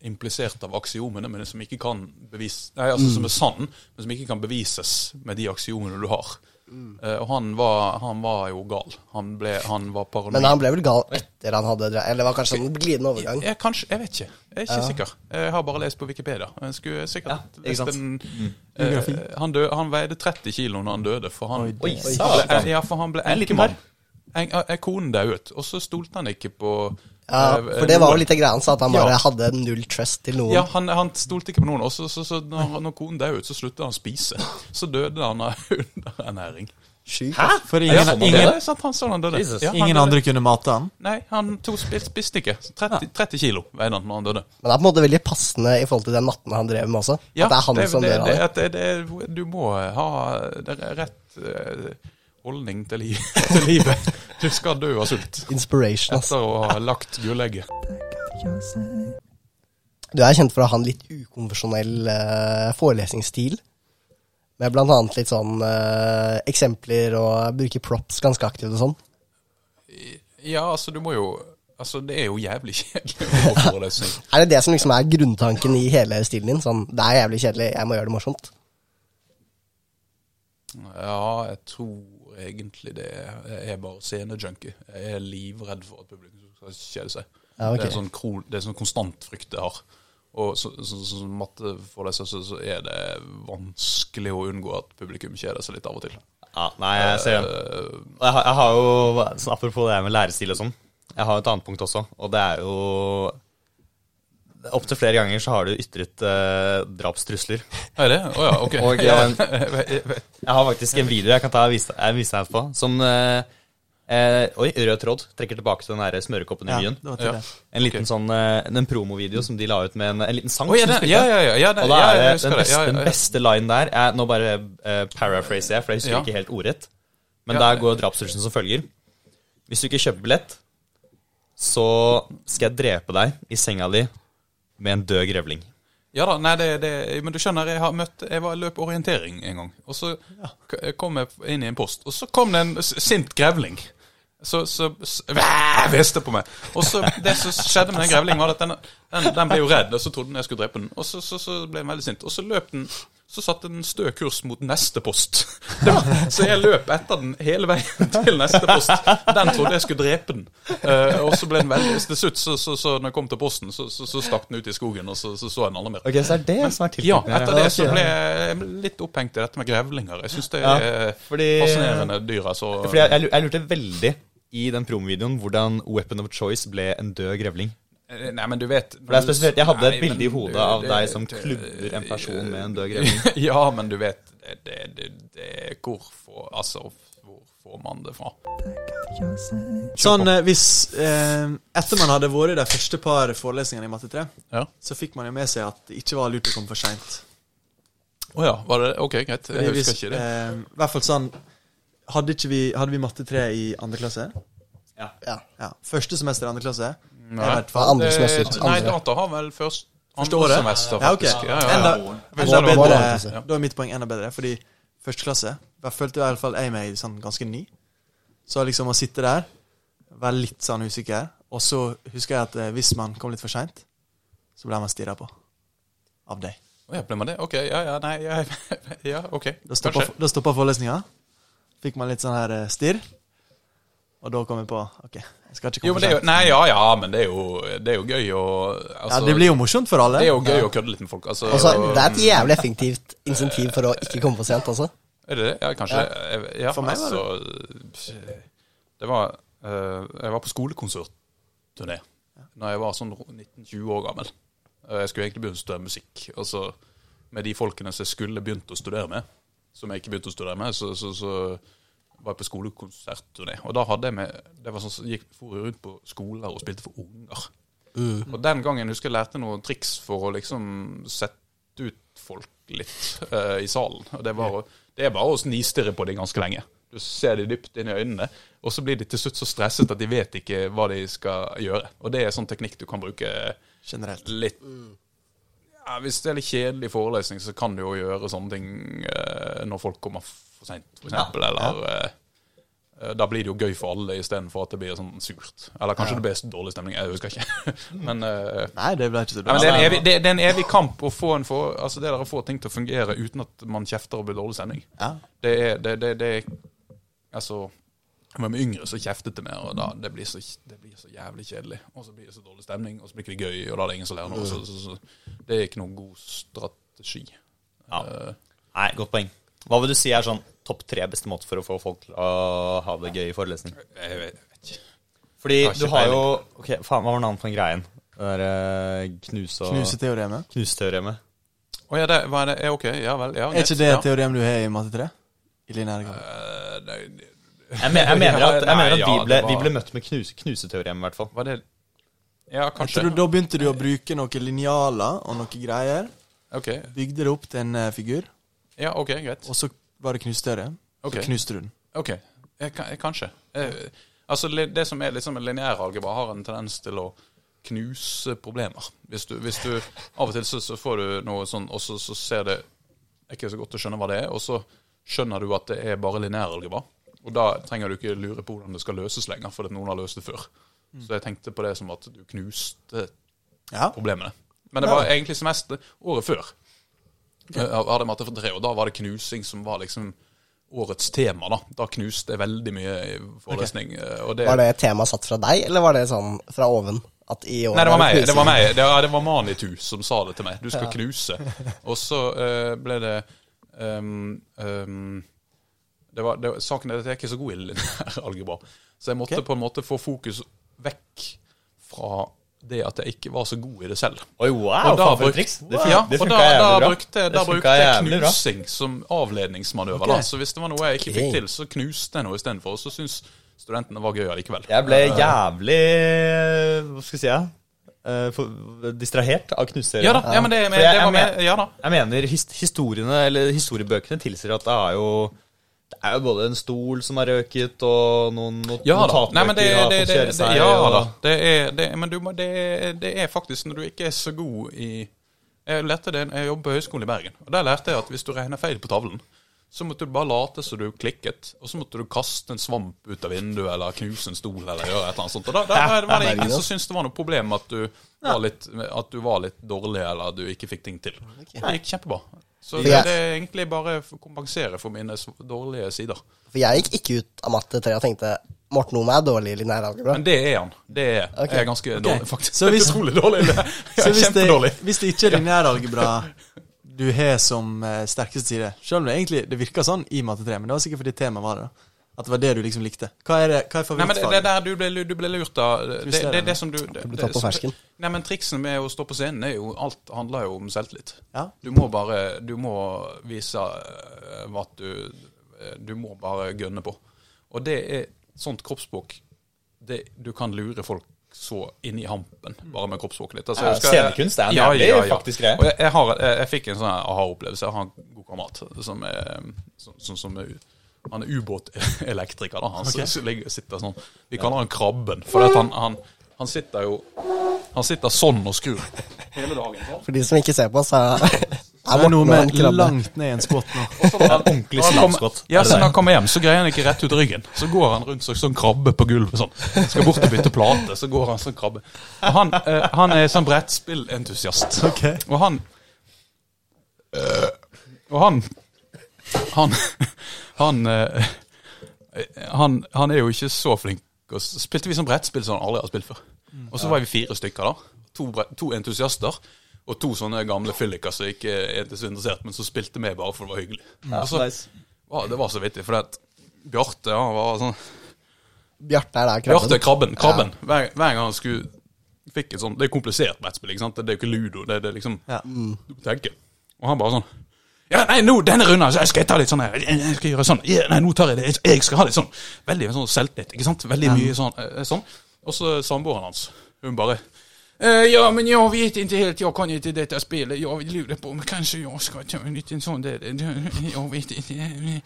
implisert av aksiomene, men som ikke kan bevise, nei, altså som er sann, men som ikke kan bevises med de aksiomene du har. Eh, og han var, han var jo gal. Han, ble, han var paranoid. Men han ble vel gal etter han hadde drevet Eller det var kanskje en glidende overgang. Jeg, kanskje, jeg vet ikke. Jeg er ikke sikker. Jeg har bare lest på Wikipedia. Jeg skulle sikkert Ja, lest en mm. eh, han, dø, han veide 30 kilo når han døde, for han, Oi, oi, ble, ja, for han ble En enkemann. En, en, konen dauet, og så stolte han ikke på Ja, eh, for det var jo litt av greia hans, at han bare Ja. hadde null trust til noen. Ja, han, han stolte ikke på noen. Og så, så, så når, når konen døde, så sluttet han å spise. Så døde han av underernæring. Sjukt. Hæ? For ingen, ingen, sant, han han døde. Ja, ingen døde. andre kunne mate han. Nei, han spiste, spiste ikke. 30, 30 kilo veide han når han døde. Men det er på en måte veldig passende i forhold til den natten han drev med også. Ja, at det er han som det, dør av det, det. det, det, Du må ha det er rett eh, holdning til, li til livet. Du skal dø av sult Inspiration, ass. etter å ha lagt gullegget. Du er kjent for å ha en litt ukonvensjonell uh, forelesningsstil. Med blant annet litt sånn uh, eksempler og bruke props ganske aktivt og sånn. Ja, altså, du må jo Altså, det er jo jævlig kjedelig å forelesning. Er det det som liksom er grunntanken i hele stilen din? Sånn, det er jævlig kjedelig, jeg må gjøre det morsomt. Ja, jeg tror egentlig det. Jeg er bare scenejunkie. Jeg er livredd for at publikum skal kjede seg. Ja, okay. Det er sånn, kron- det er sånn konstant frykt jeg har. Og så, så, så, matte for deg, så, så er det vanskelig å unngå at publikum kjeder seg litt av og til. Ja, nei, jeg ser den. Eh, Jeg har, jeg har jo, Apropos det med lærestil og sånn, jeg har et annet punkt også, og det er jo Opptil flere ganger så har du ytret eh, drapstrusler. er det? Å ja, ok. Og, ja, eh, jeg har faktisk en video jeg kan ta og vise, vise deg på, som eh, eh, Oi, rød tråd. Trekker tilbake til den der smørekoppen i Ja, byen. det var Ja. En liten okay. sånn eh, En promovideo som de la ut med en, en liten sang. Oh, ja, den, ja, ja, ja, ja, Og da er det den beste, Ja, ja, den ja. beste line der er, Nå bare uh, paraphraser jeg, for jeg husker Ja. ikke helt ordrett. Men Ja. der går drapstruselen som følger. Hvis du ikke kjøper billett, så skal jeg drepe deg i senga di med en død grevling. Ja da, nei, det, det, men du skjønner, jeg har møtt Jeg var løp orientering en gang, og så ja. kom jeg inn i en post, og så kom det en sint grevling. Så, så så hveste på meg. Og så Det som skjedde med den grevlingen, var at den, den, den ble jo redd, og så trodde den jeg skulle drepe den. Og så, så, så ble den veldig sint. Og så løp den Så satt en stø kurs mot neste post. Var, så jeg løp etter den hele veien til neste post. Den trodde jeg skulle drepe den. Uh, og så ble den veldig Til slutt, så, så, så når jeg kom til posten, så, så, så stakk den ut i skogen, og så så, den aldri mer. Ok, Så er det som er Ja, etter det så ble jeg litt opphengt i dette med grevlinger. Jeg syns det Ja, er fordi- fascinerende dyr. Altså. Fordi jeg jeg lurte veldig i den promovideoen hvordan weapon of choice ble en død grevling. Eh, Nei, men du vet For det er spesielt, Jeg hadde et bilde i hodet du, av det- deg som klubber en person med en død grevling. Ja, men du vet det, det, det, det, Hvor får Altså, hvor får man det fra? Sånn, eh, hvis eh, Etter man hadde vært i de første par forelesningene i matte 3, Ja. så fikk man jo med seg at det ikke var lurt å komme for seint. Å ja, var det Ok, greit. Jeg husker ikke det. Eh, hvert fall sånn Hadde, ikke vi, hadde vi matte 3 i andre klasse? Ja. Ja. Første semester i andre klasse? Nei. i hvert fall. andre semester. Nei, data har vel først andre året? semester, faktisk. Ja, ja, ja. Enda, enda bedre. Da er mitt poeng enda bedre, fordi første klasse jeg følte i hvert fall jeg meg sånn ganske ny. Så liksom å sitte der, være litt sånn usikker, og så husker jeg at eh, hvis man kom litt for seint, så ble man stirra på. Av deg. Å ja, ble man det? Ok, ja, ja, nei, ja, ja ok. Da stoppa, forelesninga. fikk man litt sånn her eh, stirr. Og da kom jeg på OK, Jo, jo, nei, ja, ja, men det er jo, det er jo gøy å altså, Ja, det blir jo morsomt for alle. det er jo gøy å kødde litt med folk. Altså, altså, det er et jævlig effektivt insentiv for å ikke komme for sent altså. Er det det? Ja, kanskje. Ja, ja For meg var det- altså, det var uh, Jeg var på skolekonsertturné Når jeg var sånn 19-20 år gammel. Jeg skulle egentlig begynne å studere musikk. Altså, med de folkene som jeg skulle begynt å studere med, som jeg ikke begynte å studere med, så, så, så var på skolekonsertturné. Og da hadde jeg med Det var sånn som gikk for rundt på skoler og spilte for unger. Og den gangen husker jeg lærte noen triks for å liksom sette ut folk litt uh, i salen. Og det, var, det er bare å snistirre på dem ganske lenge. Du ser de dypt inn i øynene, og så blir de til slutt så stresset at de vet ikke hva de skal gjøre. Og det er sånn teknikk du kan bruke Generelt. litt ja, Hvis det er litt kjedelig forelesning, så kan du jo gjøre sånne ting eh, når folk kommer for seint, f.eks. Eller eh, eh, Da blir det jo gøy for alle istedenfor at det blir sånn surt. Eller kanskje det blir dårlig stemning. Jeg husker ikke. men eh, Nei, det ble ikke så Nei, men det, er en dårlig. evig, det, det er en evig kamp å få en for, altså det der å få ting til å fungere uten at man kjefter og blir dårlig stemning. Ja. Det er, det, det, det Altså Når med yngre, så kjeftet det mer, og da det blir, så, det blir så jævlig kjedelig. Og så blir det så dårlig stemning, og så blir det ikke gøy, og da er det ingen som lærer noe. Så, så, så det er ikke noen god strategi. Ja. Uh, Nei, godt poeng. Hva vil du si er sånn topp tre beste måter for å få folk til å ha det gøy i forelesning? jeg vet ikke. Fordi Jeg har du har jo Ok, faen, hva var navnet på den greien? Det derre knuse knus og Knuseteoremet. Knuseteoremet. Å ja, det, hva er det? Ok, ja vel. Ja, Er ikke det ja. teorem du har i matte 3? I lineær algebra. Jeg, men, jeg mener at, jeg mener at vi, ble, vi ble møtt med knuse, knuseteorem, i hvert fall. Var det Ja, Jeg tror Da begynte du å bruke noen linjaler og noen greier. Okay. Bygde det opp til en eh, figur, Ja, ok, greit. og så var det knusteorem. Ok. Så knuste du den. Ok, jeg, kan- jeg, kanskje. Eh, altså, Det som er liksom en lineær algebra, har en tendens til å knuse problemer. Hvis du, hvis du Av og til så, så får du noe sånn, og så, så ser det ikke så godt å skjønne hva det er, og så skjønner du at det er bare lineær algebra. Og da trenger du ikke lure på hvordan det skal løses lenger, fordi noen har løst det før. Så jeg tenkte på det som at du knuste Ja. problemene. Men det var egentlig semester året før. Jeg hadde matte for tre, og da var det knusing som var liksom årets tema. Da Da knuste jeg veldig mye i forelesning. Okay. Og det, Var det et tema satt fra deg, eller var det sånn fra oven? At i år Nei, det var meg. Det var meg. Det var, det var Manitu som sa det til meg. Du skal knuse. Og så uh, ble det um, ehm, det var, det, Saken er at jeg er ikke så god i lineær algebra. Så jeg måtte okay. på en måte få fokus vekk fra det at jeg ikke var så god i det selv. Oi, wow, Og da bruk- Det, ja, det og da, da brukte, da brukte jeg knusing som avledningsmanøver. Okay. Da. Så hvis det var noe jeg ikke fikk til, så knuste jeg noe istedenfor. Så syntes studentene var gøy allikevel. Jeg ble jævlig Hva skal jeg si? Eh, for, distrahert av knuser Ja da, ja, men det, det jeg- var jeg men- med, ja da. Jeg mener historiene, eller historiebøkene tilsier at det er jo Det er jo både en stol som har røket, og noen not Ja da. Men det, notatbøker har fått kjøre seg. ja og- da. Det er, det, men du, det, er- det er faktisk når du ikke er så god i Jeg lærte det, jeg jobber på Høgskolen i Bergen. Og Der lærte jeg at hvis du regner feil på tavlen, så måtte du bare late som du klikket, og så måtte du kaste en svamp ut av vinduet eller knuse en stol eller gjøre et eller annet sånt. Og da, da var det- var ingen som syntes det var noe problem at du, var litt, at du var litt dårlig eller at du ikke fikk ting til. Det gikk kjempebra. Så For det, jeg- det er egentlig bare å kompensere for mine dårlige sider. For jeg gikk ikke ut av matte 3 og tenkte Morten Ome er dårlig i lineær algebra. Men det er han. Det er okay. jeg er ganske okay. dårlig, faktisk. Så hvis- Utrolig dårlig. Så hvis det, hvis det ikke er lineæralgebra du har som eh, sterkeste side Selv om det egentlig det virker sånn i matte 3, men det var sikkert fordi temaet var det. da At det var det du liksom likte. Hva er, det, hva er Nei, men det, det favorittfaget? der du ble, du ble lurt av det, det, det, det som du det, blir tatt på fersken. Nei, men triksen med å stå på scenen er jo Alt handler jo om selvtillit. Ja. Du må bare Du må vise hva du eh, Du må bare gønne på. Og det er sånt kroppsspråk Du kan lure folk så inn i hampen bare med kroppsspråket ditt. Altså, Ja, scenekunst er en jævlig faktisk greie. Jeg, jeg, jeg, jeg fikk en sånn aha-opplevelse. Jeg har en god kamerat som er, som, som, som er han er ubåtelektriker. da Han okay. ligger- sitter sånn Vi kaller han Krabben. For han, han, han sitter jo Han sitter sånn og skrur hele dagen. Så. For de som ikke ser på, så er, Det er noe med langt ned i en skott nå. En ordentlig slamskott. Ja, så når han kommer hjem, så greier han ikke rett ut ryggen. Så går han rundt som sånn krabbe på gulvet. sånn. Skal bort og bytte plate, så går han som krabbe. Og han, uh, han er sånn brettspillentusiast. Ok. Og han uh, Og han Han Han, Eh, Han, han er jo ikke så flink. Og spilte vi sånn brettspill som han aldri har spilt før. Og så var vi fire stykker, da. To, to entusiaster. Og to sånne gamle fylliker som ikke er så interessert, men som spilte med bare for det var hyggelig. Ja, så, nice. å, det var så vittig, for Bjarte han var sånn Bjarte er der, krabben. Bjarte Krabben. krabben. Hver, hver gang han skulle fikk et sånt Det er komplisert brettspill, ikke sant? Det er jo ikke ludo. Det, det er liksom Ja. Du tenker. Og han bare sånn Ja, nei, nå, denne runden så skal jeg ta litt sånn her. Jeg jeg skal gjøre sånn. Ja, nei, nå tar jeg det. Jeg- Jeg skal ha litt sånn Veldig sånn selvtillit, ikke sant? Veldig mye sånn. eh, sånn. Og så samboeren hans. Hun bare «Eh, ja, men jeg vet ikke helt, jeg kan ikke dette spillet. Jeg lurer på om kanskje jeg skal ta en liten sånn der. Jeg vet ikke.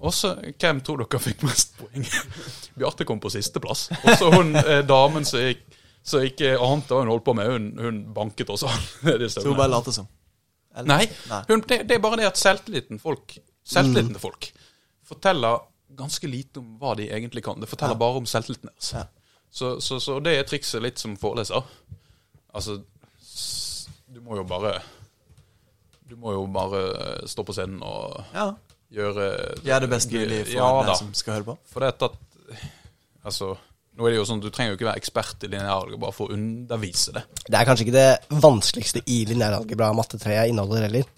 Og så, hvem tror dere fikk mest poeng? Bjarte kom på sisteplass. Og så hun eh, damen som ikke ante hva hun holdt på med, hun, hun banket også. Så hun bare later som. Eller? Nei, Nei. det, det er bare det at selvtilliten, folk, selvtilliten til folk forteller ganske lite om hva de egentlig kan. Det forteller bare om selvtilliten deres. Ja. Så, så, så det er trikset litt som foreleser. Altså, du må jo bare Du må jo bare stå på scenen og Ja. gjøre Gjør det best mulig for ja, den som skal høre på. For det at Altså, nå er det jo sånn, du trenger jo ikke være ekspert i lineæralgebra for å undervise det. Det er kanskje ikke det vanskeligste i lineæralgebra matte 3 inneholder heller.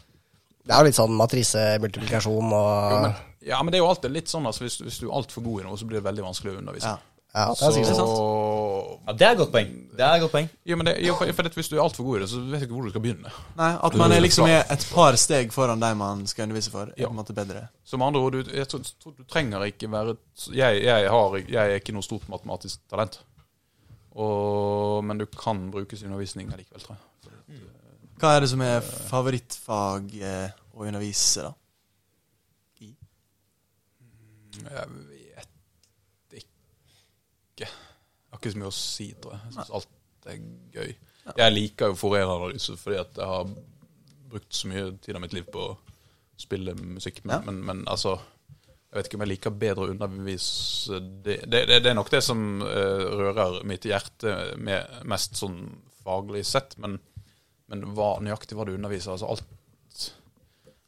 Det er jo litt sånn matrisemultiplikasjon og Jo, men, ja, men det er jo alltid litt sånn altså, hvis, hvis du er altfor god i noe, så blir det veldig vanskelig å undervise. Ja. Ja, det er sikkert sant. Så Ja, det er et godt poeng. Det er et godt poeng. Ja, men det, ja, for, for det, Hvis du er altfor god i det, så vet du ikke hvor du skal begynne. Nei, At man er liksom er et par steg foran de man skal undervise for, er Ja. på en måte bedre. Som andre ord, du, jeg tror, tror du trenger ikke være jeg, jeg, har, jeg er ikke noe stort matematisk talent. Og, men du kan brukes i undervisning likevel, tror jeg. Hva er det som er favorittfag eh, å undervise, da? I? Jeg vet ikke. Jeg har ikke så mye å si, tror jeg. Jeg syns alt er gøy. Jeg liker jo Forer-analyse fordi at jeg har brukt så mye tid av mitt liv på å spille musikk. Men, Ja. men, men altså Jeg vet ikke om jeg liker bedre å undervise det. Det, det, det er nok det som uh, rører mitt hjerte med, mest sånn faglig sett. Men, men hva nøyaktig hva du underviser altså alt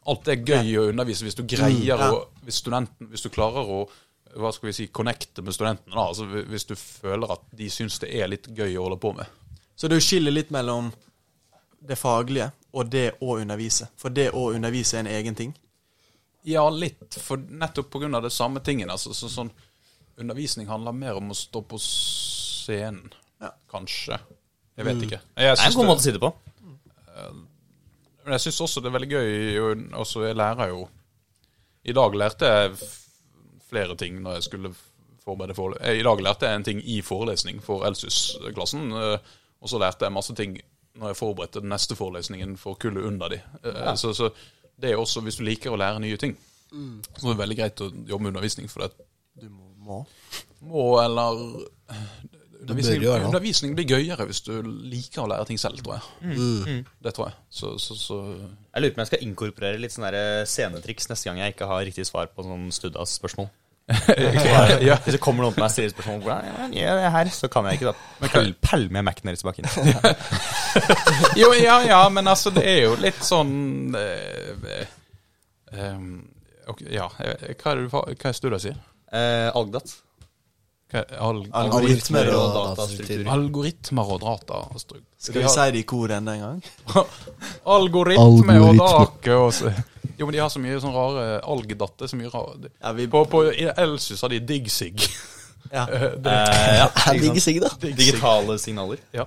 Alt er gøy å undervise hvis du greier Mm, ja. å hvis, studenten, hvis du klarer å hva skal vi si, connecte med studentene. da, altså Hvis du føler at de syns det er litt gøy å holde på med. Så du skiller litt mellom det faglige og det å undervise. For det å undervise er en egen ting. Ja, litt. For nettopp pga. det samme tingen. Altså, så, sånn, undervisning handler mer om å stå på scenen, Ja. kanskje. Jeg vet ikke. Jeg Det er en god måte å si det på. Men jeg syns også det er veldig gøy og også Jeg lærer jo I dag lærte jeg flere ting når jeg skulle forberede forelesning. I dag lærte jeg en ting i forelesning for Elsus-klassen. eh, Og så lærte jeg masse ting når jeg forberedte den neste forelesningen for kullet under de. Ja. Så, så det er også, hvis du liker å lære nye ting, så er det veldig greit å jobbe med undervisning. For det Du må. må eller Undervisning, gjøre det. undervisning blir gøyere hvis du liker å lære ting selv, tror jeg. Det tror jeg. Så, så, så Jeg lurer på om jeg skal inkorporere litt sånne scenetriks neste gang jeg ikke har riktig svar på sånn studdas-spørsmål. ja. Hvis det kommer noen til meg og stiller spørsmål hvordan gjør jeg det her, så kan jeg ikke da pell med Mac-en deres bak bakken. Jo, ja, ja, men altså, det er jo litt sånn eh, eh, okay, Ja, eh, hva er det du hva er sier? Eh, Algdat. Er al Algoritmer og datastrukturer. algoritmer og datastruktur. Skal vi si det i kor enda en gang? Algoritme og dake og Jo, men de har så mye sånn rare Algdatte, så mye rare Ja, vi, På, på Elsus har de DigSig. ja. Det- Eh, ja, Digsig, da? Digitale signaler. ja.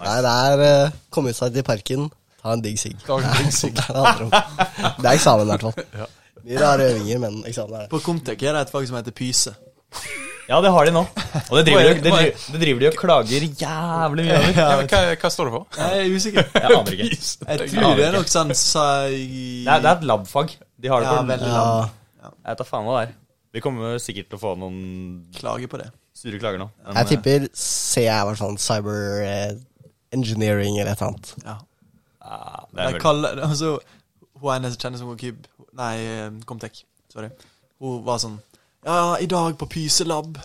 Nei, det er uh, komme seg til parken, ta en digg sigg. Det. Det er eksamen, i hvert fall. Mye rare øvinger, men eksamen er det. På Comtec er det et fag som heter pyse. Ja, det har de nå. Og det driver, de- det driver, det driver de og klager jævlig mye over. Ja, hva, hva står det for? Jeg er usikker. Jeg aner ikke. Jeg tror det er nok sånn sa Det er, det er et labfag. De har det Ja, på veldig Ja, Jeg tar faen hva det er. Vi kommer sikkert til å få noen Klager på det. sure klager nå. Men, jeg tipper C er hvert fall cyber eh, engineering eller et eller annet. Ja. eh, ja, det De er jeg kaller altså, Hun ene som kjenner som Cube Nei, Comtech. Sorry. Hun var sånn Ja, i dag på pyselab.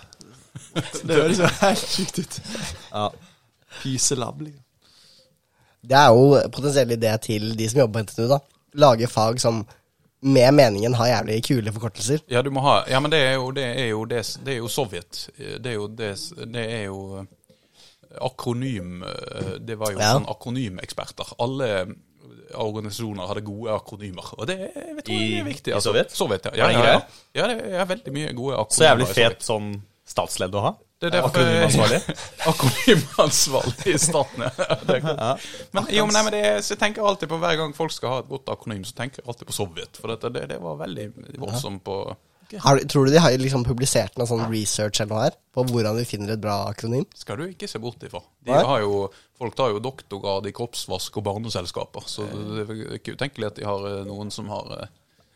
Det høres jo helt sjukt ut. ja. Pyselab, liksom. Det er jo potensiell idé til de som jobber på NTNU, da. Lage fag som med meningen har jævlig kule forkortelser. Ja, du må ha Ja, men det er jo, det er jo, det, det er jo Sovjet. Det er jo det, det er jo eh, akronym eh, Det var jo Ja. sånn akronymeksperter. Alle organisasjoner hadde gode akronymer. Og det jeg tror jeg I- er viktig. i altså. Sovjet? Sovjet ja. Ja, ja, ja. ja, det er veldig mye gode akronymer. Så jævlig i fet sånn statsledd å ha. Det er derfor Akronymansvarlig. Akronymansvarlig i staten, ja. Men, jo, men, nei, men det, så jeg tenker alltid på Hver gang folk skal ha et godt akronym, så tenker jeg alltid på Sovjet. For dette, det, det var veldig voldsomt på Har, tror du de har liksom publisert noe sånn research eller noe her? På hvordan vi finner et bra akronym? skal du ikke se bort ifra. De Nei. har jo, folk tar jo doktorgrad i kroppsvask og barneselskaper, så det er ikke utenkelig at de har eh, noen som har eh,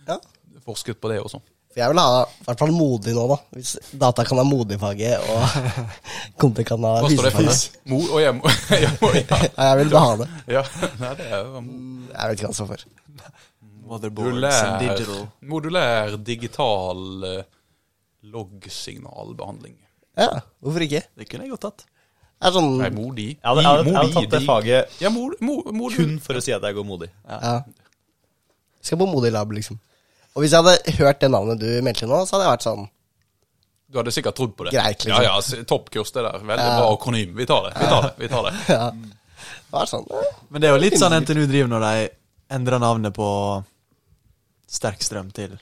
Ja. forsket på det også. For jeg vil ha i hvert fall modig nå, da. Hvis data kan ha modig-faget, og kompi kan ha fysefaget. Mo og jeg må, jeg må ja. Ja, jeg vil bare ha det. ja. Nei, det er jo Jeg vet ikke hva det står for. Motherboards and modulær, digital. modulær digital eh, loggsignalbehandling. Ja, hvorfor ikke? Det kunne jeg godt tatt. Er sånn Nei, modig. Jeg hadde, jeg jeg hadde tatt det faget Ja, mor, mor, mor, kun for å si at jeg går modig. Ja. Skal på modig lab, liksom. Og hvis jeg hadde hørt det navnet du meldte nå, så hadde jeg vært sånn Du hadde sikkert trodd på det. Greit, liksom. Ja, ja, toppkurs det der. Veldig Ja. bra akronym. Vi tar det. vi tar det, vi tar det. Ja. Det var sånn eh, Men det er jo litt sånn NTNU driver når de endrer navnet på sterk strøm til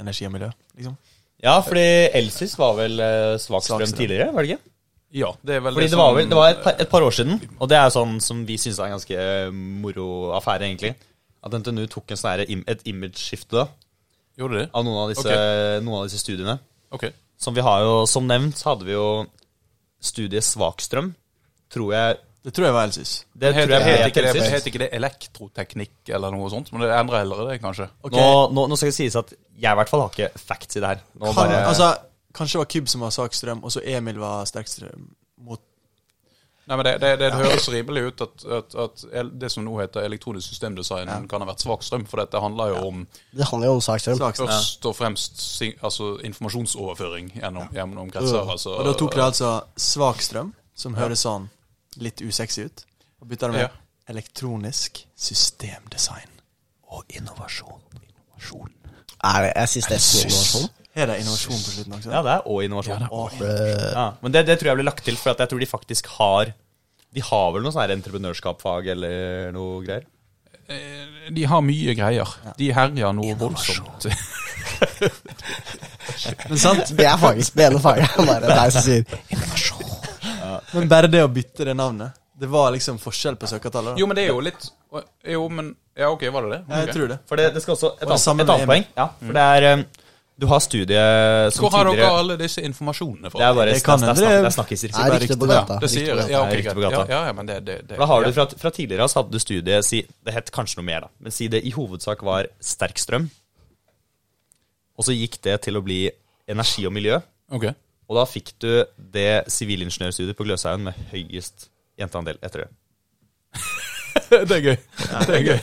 energi og miljø, liksom. Ja, fordi Elsys var vel uh, svak strøm. tidligere, var det ikke? Ja, det er vel Fordi det som- var vel det var et par, et par år siden, og det er sånn som vi syns er en ganske eh, moro affære, egentlig. At NTNU tok en sånn her et image-skifte da, Gjorde det? av noen av, disse, okay. noen av disse studiene. Okay. Som vi har jo, som nevnt, så hadde vi jo studiet svakstrøm. Tror jeg Det tror jeg var Elsis. Det Het, tror jeg het, het ikke det, het ikke det elektroteknikk eller noe sånt? Men det endrer heller det, kanskje. Okay. Nå, nå, nå skal det sies at jeg i hvert fall har ikke facts i det her. Nå Kan, bare, altså, kanskje det var Kyb som var svak strøm, og så Emil var sterk strøm mot Nei, men Det, det, det høres rimelig ut at, at, at det som nå heter elektronisk systemdesign, kan ha vært svak strøm. For dette handler jo om Det handler jo om svak strøm. først og fremst altså, informasjonsoverføring gjennom, gjennom kretser. Altså, Og da tok det altså svak strøm, som høres sånn litt usexy ut, og bytta det med Ja. elektronisk systemdesign og innovasjon. Innovasjon. Er det, jeg syns det er innovasjon. Har er innovasjon på slutten også? ja, det er og innovasjon. Eh, Ja, men det, det tror jeg blir lagt til, for at jeg tror de faktisk har De har vel noe sånn her entreprenørskapsfag eller noe greier? Eh, De har mye greier. De herjer noe voldsomt. Men sant? Det er faktisk Det ene faget er bare deg som sier innovasjon. Men bare det å bytte det navnet Det var liksom forskjell på søkertallet. Jo, men det er jo litt Jo, men Ja, OK, var det det? Ja, jeg tror det. For det, det skal også Et annet, et annet poeng. Ja, for det er um, Du har studiet som tidligere Hvor har dere alle disse informasjonene fra? Det er bare Det kan snak, det- det er snakkisser. Det er riktig på gata. det sier Ja, okay, Det er riktig på gata. Ja, ja, men det, det, det Da har du fra, fra tidligere så hadde du studiet si, Det het kanskje noe mer, da. Men si det i hovedsak var sterk strøm. Og så gikk det til å bli energi og miljø. Okay. Og da fikk du det sivilingeniørstudiet på Gløshaugen med høyest jenteandel etter det. det er gøy. Det er gøy.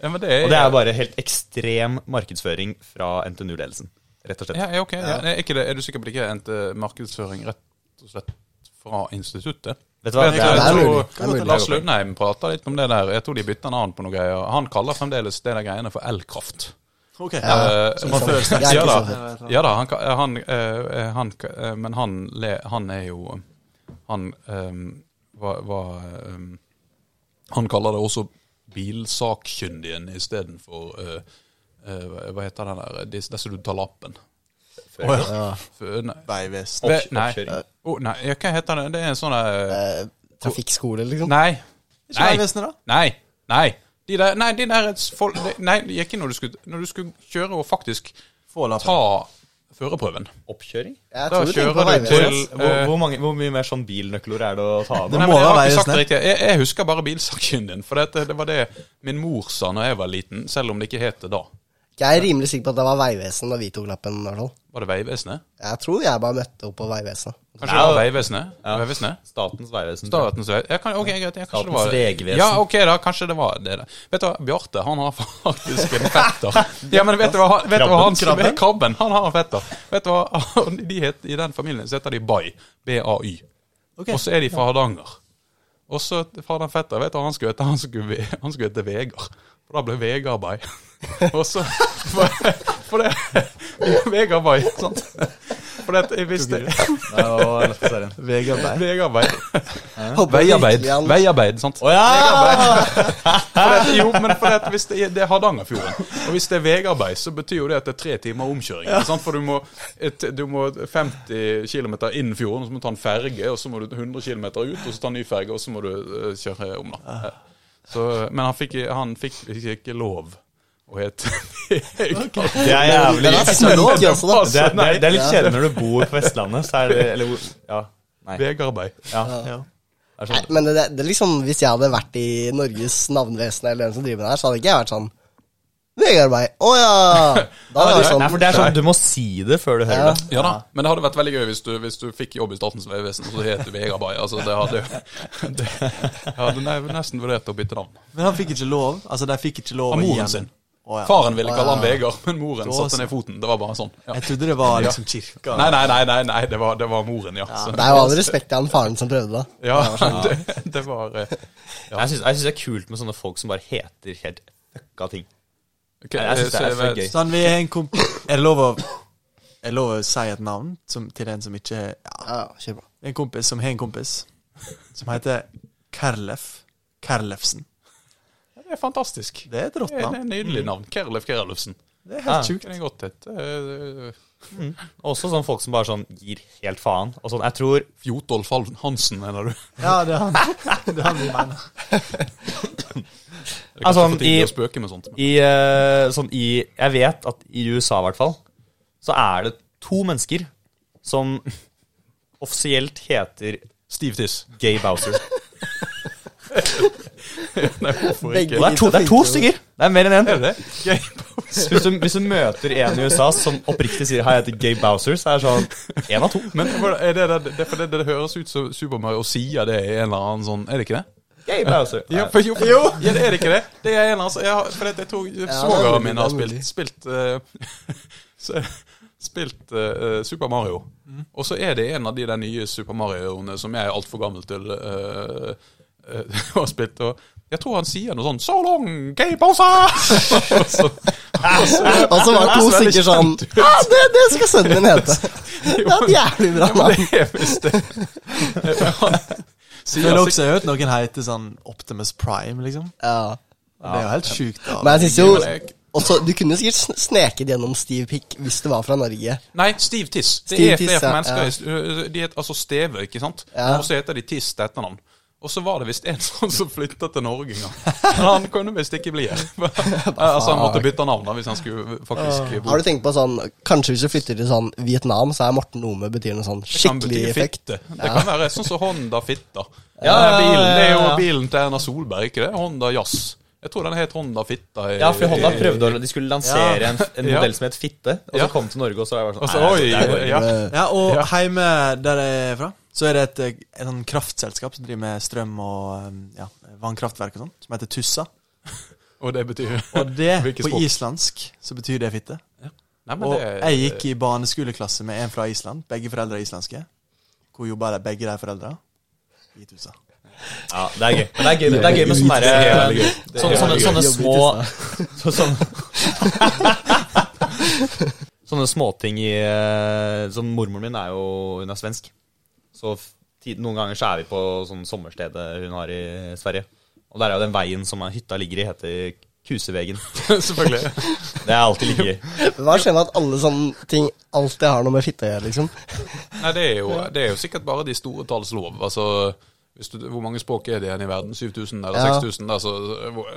Ja, men det er, Og det er bare helt ekstrem markedsføring fra NTNU-ledelsen. Rett og slett. ja, ja, ok. Ja. Er, ikke det, er du sikker på det ikke er markedsføring rett og slett fra instituttet? Vet du hva? Jeg jeg, jeg tror. Lars Lundheim prata litt om det der. Jeg tror de bytta navn på noe greier. Han kaller fremdeles det der greiene for elkraft. Ok. Eh, Som før ja da, ja da han, han, eh, han eh, Men han, han er jo Han um, var, var um, Han kaller det også bilsakkyndigen istedenfor uh, uh, Hva heter den der Disse som du tar lappen. Å ja. For, nei. Oh, nei, ja, hva heter det? Det er en sånn Eh, Trafikkskole, liksom. Nei. Ikke Nei. Vegvesenet, da? Nei. Nei. De der, nei, de der folk, de, Nei, det gikk ikke når du skulle Når du skulle kjøre og faktisk Få lappen. ta førerprøven. Oppkjøring? Da kjører du til Hvor, eh, hvor, mange, hvor mye mer sånn bilnøkler er det å ta av? Det Nei, må men jeg har ikke sagt det riktig. Jeg, jeg husker bare bilsakkyndigen, for det, det var det min mor sa når jeg var liten, selv om det ikke het det da. Jeg er rimelig sikker på at det var Vegvesenet da vi tok lappen. i hvert fall. Var det Vegvesenet? Jeg tror jeg bare møtte opp på Vegvesenet. Kanskje det var Vegvesenet? Ja. Vegvesenet? Statens vegvesen. Statens vegvesen. Ja, kan, ok, greit. Ja, kanskje var vegvesen. Ja, ok, da. Kanskje det var det. da. Vet du hva, Bjarte han har faktisk en fetter. Ja, men vet du hva, vet du hva han som er krabben? Han har en fetter. Vet du hva, de het, I den familien så heter de Bay. B-A-Y. Ok. Og så er de fra Hardanger. Og så far den fetter, vet du hva han skulle hete? Han skulle, han skulle hete Vegard. For da ble Vegard Bay. Og så For, det Vegard Bay, sant. For det, jeg visste Vegarbeid. Håper Veiarbeid. Veiarbeid, sant. Å ja! Jo, men for det, hvis det, det er Hardangerfjorden, og hvis det er vegarbeid, så betyr jo det at det er tre timer omkjøring. Sant? For du må, et, du må 50 km inn fjorden, og så må du ta en ferge, og så må du 100 km ut, og så ta en ny ferge, og så må du eh, kjøre om. da. Så, men han fikk, han fikk ikke lov å het Vegard. Det er jævlig Den det det, litt kjedelig når du bor på Vestlandet, så er det Eller Ja. Nei. Vegarbeid. Ja. Ja. Det Nei. Men det, det liksom, hvis jeg hadde vært i Norges navnevesen, eller hvem som driver med det her, så hadde ikke jeg vært sånn Vegarbeid. Å ja! Da jeg sånn Nei, for det er sånn du må si det før du hører Ja. det. Ja da, men det hadde vært veldig gøy hvis du, hvis du fikk jobb i Statens vegvesen og så het du Vegard Bay. Altså, det hadde det, Jeg hadde ne- nesten vurdert å bytte navn. Men han fikk ikke lov? Altså, de fikk ikke lov Av moren sin. Å, ja. Faren ville kalle han Vegard, men moren Da satte ned foten. Det var bare sånn. Ja. Jeg trodde det var liksom kirka. Nei, nei, nei, nei, nei det, var, det var moren, ja. Så, Det er jo all respekt til han faren som prøvde da. ja, det, det var eh, Jeg syns det er kult med sånne folk som bare heter helt fucka ting. Okay, Jeg synes det er så- for gøy. Sånn, vi er en komp... Er det lov å Er det lov å si et navn som, til en som ikke Ja, Ja, kjør på. en kompis som har en kompis som heter Kerlef. Kerlefsen. Det er fantastisk. Det er et rått navn. nydelig navn. Kerlef Kerlefsen. Det er helt sjukt. Er godt et eh, Også sånn folk som bare sånn gir helt faen. Og sånn, jeg tror Fjotolf Hansen, mener du? Ja, det er han. Det er han vi mener. Er Altså, i- med sånt. Men. i, uh, sånn i Jeg vet at i USA, i hvert fall, så er det to mennesker som offisielt heter Steve tiss. Gay Bowser. Nei, hvorfor ikke? Det er to, det er to stykker! Det er mer enn én. Hvis hvis du møter en i USA som oppriktig sier 'hei, jeg heter Gay Bowser', så er det sånn én av to. Men er det, det, det, for det, det høres ut som Super Mario sier det i en eller annen sånn Er det ikke det? Gay Bowser. Ja, for, jo, for, ja, det er det ikke det? Det er en altså, jeg For det, jeg tror det er svogeren mulig, min det har spilt. Spilt, uh, spilt uh, Super Mario. Mm. Og så er det en av de der nye Super Mario-ene som jeg er altfor gammel til eh, eh, ha spilt. Og jeg tror han sier noe sånn 'So long, gay Bowser!' og så, og så, Og så var det to stykker sånn. Ja, det, det skal sønnen min hete. Det er et jævlig bra Ja, navn. det er visst det. Altså- også ut noen heter sånn Optimus Prime, liksom. Ja. Det er jo helt sjukt. da. Men jeg synes jo også, Du kunne sikkert sneket gjennom Steve Pick hvis det var fra Norge. Nei, Steve Tiss. Det er Tiss, ja, mennesker. ja. De heter altså Steve, ikke sant? Ja. Og så heter de Tiss til etternavn. Og så var det visst en sånn som flytta til Norge en gang. Men han kunne visst ikke bli her. altså Han måtte bytte navn da hvis han skulle faktisk bo. Har du tenkt på sånn Kanskje hvis du flytter til sånn Vietnam, så er Morten Nome betyr noe sånn Det kan skikkelig bety effekt. fitte. Det kan være sånn som Honda Fitta. Ja, ja, ja, bilen, det er jo ja, ja. bilen til Erna Solberg, ikke det? Honda Jazz. Jeg tror den het Honda Fitta. i- Ja, for Honda prøvde å De skulle lansere en, en Ja. modell som het Fitte, og så Ja. kom til Norge, og så var det bare sånn nei, oi, det er ja. Ja, og Ja. heime der jeg er fra, så er det et, et, et sånn kraftselskap som driver med strøm og um, ja, vannkraftverk og sånn, som heter Tussa. Og det betyr Og det, på islandsk, så betyr det fitte. Nei, men Og det jeg gikk i barneskoleklasse med en fra Island. Begge foreldre er islandske. Hvor jobba de begge de foreldra? I Tussa. Ja, det er gøy. Men det er gøy, det er gøy med sånne Det er gøy. Er sånne, sånne, sånne små så, sånn, Sånne småting i eh, Sånn Mormoren min er jo Hun er svensk. Så noen ganger så er vi på sånn sommerstedet hun har i Sverige. Og der er jo den veien som hytta ligger i, heter Kusevegen. Selvfølgelig. Det er alltid like gøy. Hva skjer med at alle sånne ting alltid har noe med fitte å gjøre, liksom? Nei, det er, jo, det er jo sikkert bare de store talls lov. Altså, du, hvor mange språk er det igjen i verden? 7000 eller Ja. 6000? Altså,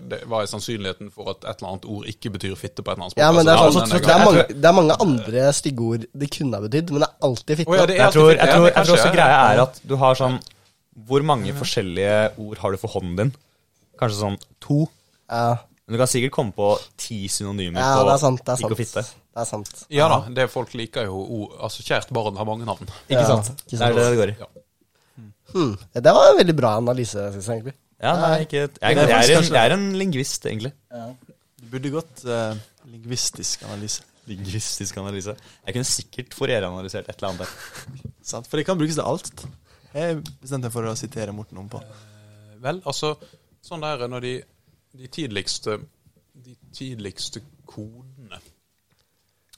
det, hva er sannsynligheten for at et eller annet ord ikke betyr fitte på et eller annet språk? Ja, men det er, Altså, sånn, det er, mange, det er mange andre stygge ord det kunne ha betydd, men det er alltid fitte. Oh, ja, er Jeg tror, jeg tror, jeg tror også greia er at du har sånn Hvor mange forskjellige ord har du for hånden din? Kanskje sånn to? Ja, Men du kan sikkert komme på ti synonymer ja på det er sant. Det er ikke sant. å fitte. Det er sant. Ja da, det folk liker jo ord Altså, kjært barn har mange navn. Ikke sant? ikke Det er det det går i. Ja. Hmm. Det var en veldig bra analyse, syns jeg egentlig. Ja, nei, ikke, jeg, jeg, er en, jeg er en lingvist, egentlig. Du burde gått uh, lingvistisk analyse. Lingvistisk analyse. Jeg kunne sikkert Fourier-analysert et eller annet der. Sant? For det kan brukes til alt. Jeg bestemte meg for å sitere Morten om på. Vel, altså, sånn der når de, de tidligste de tidligste kodene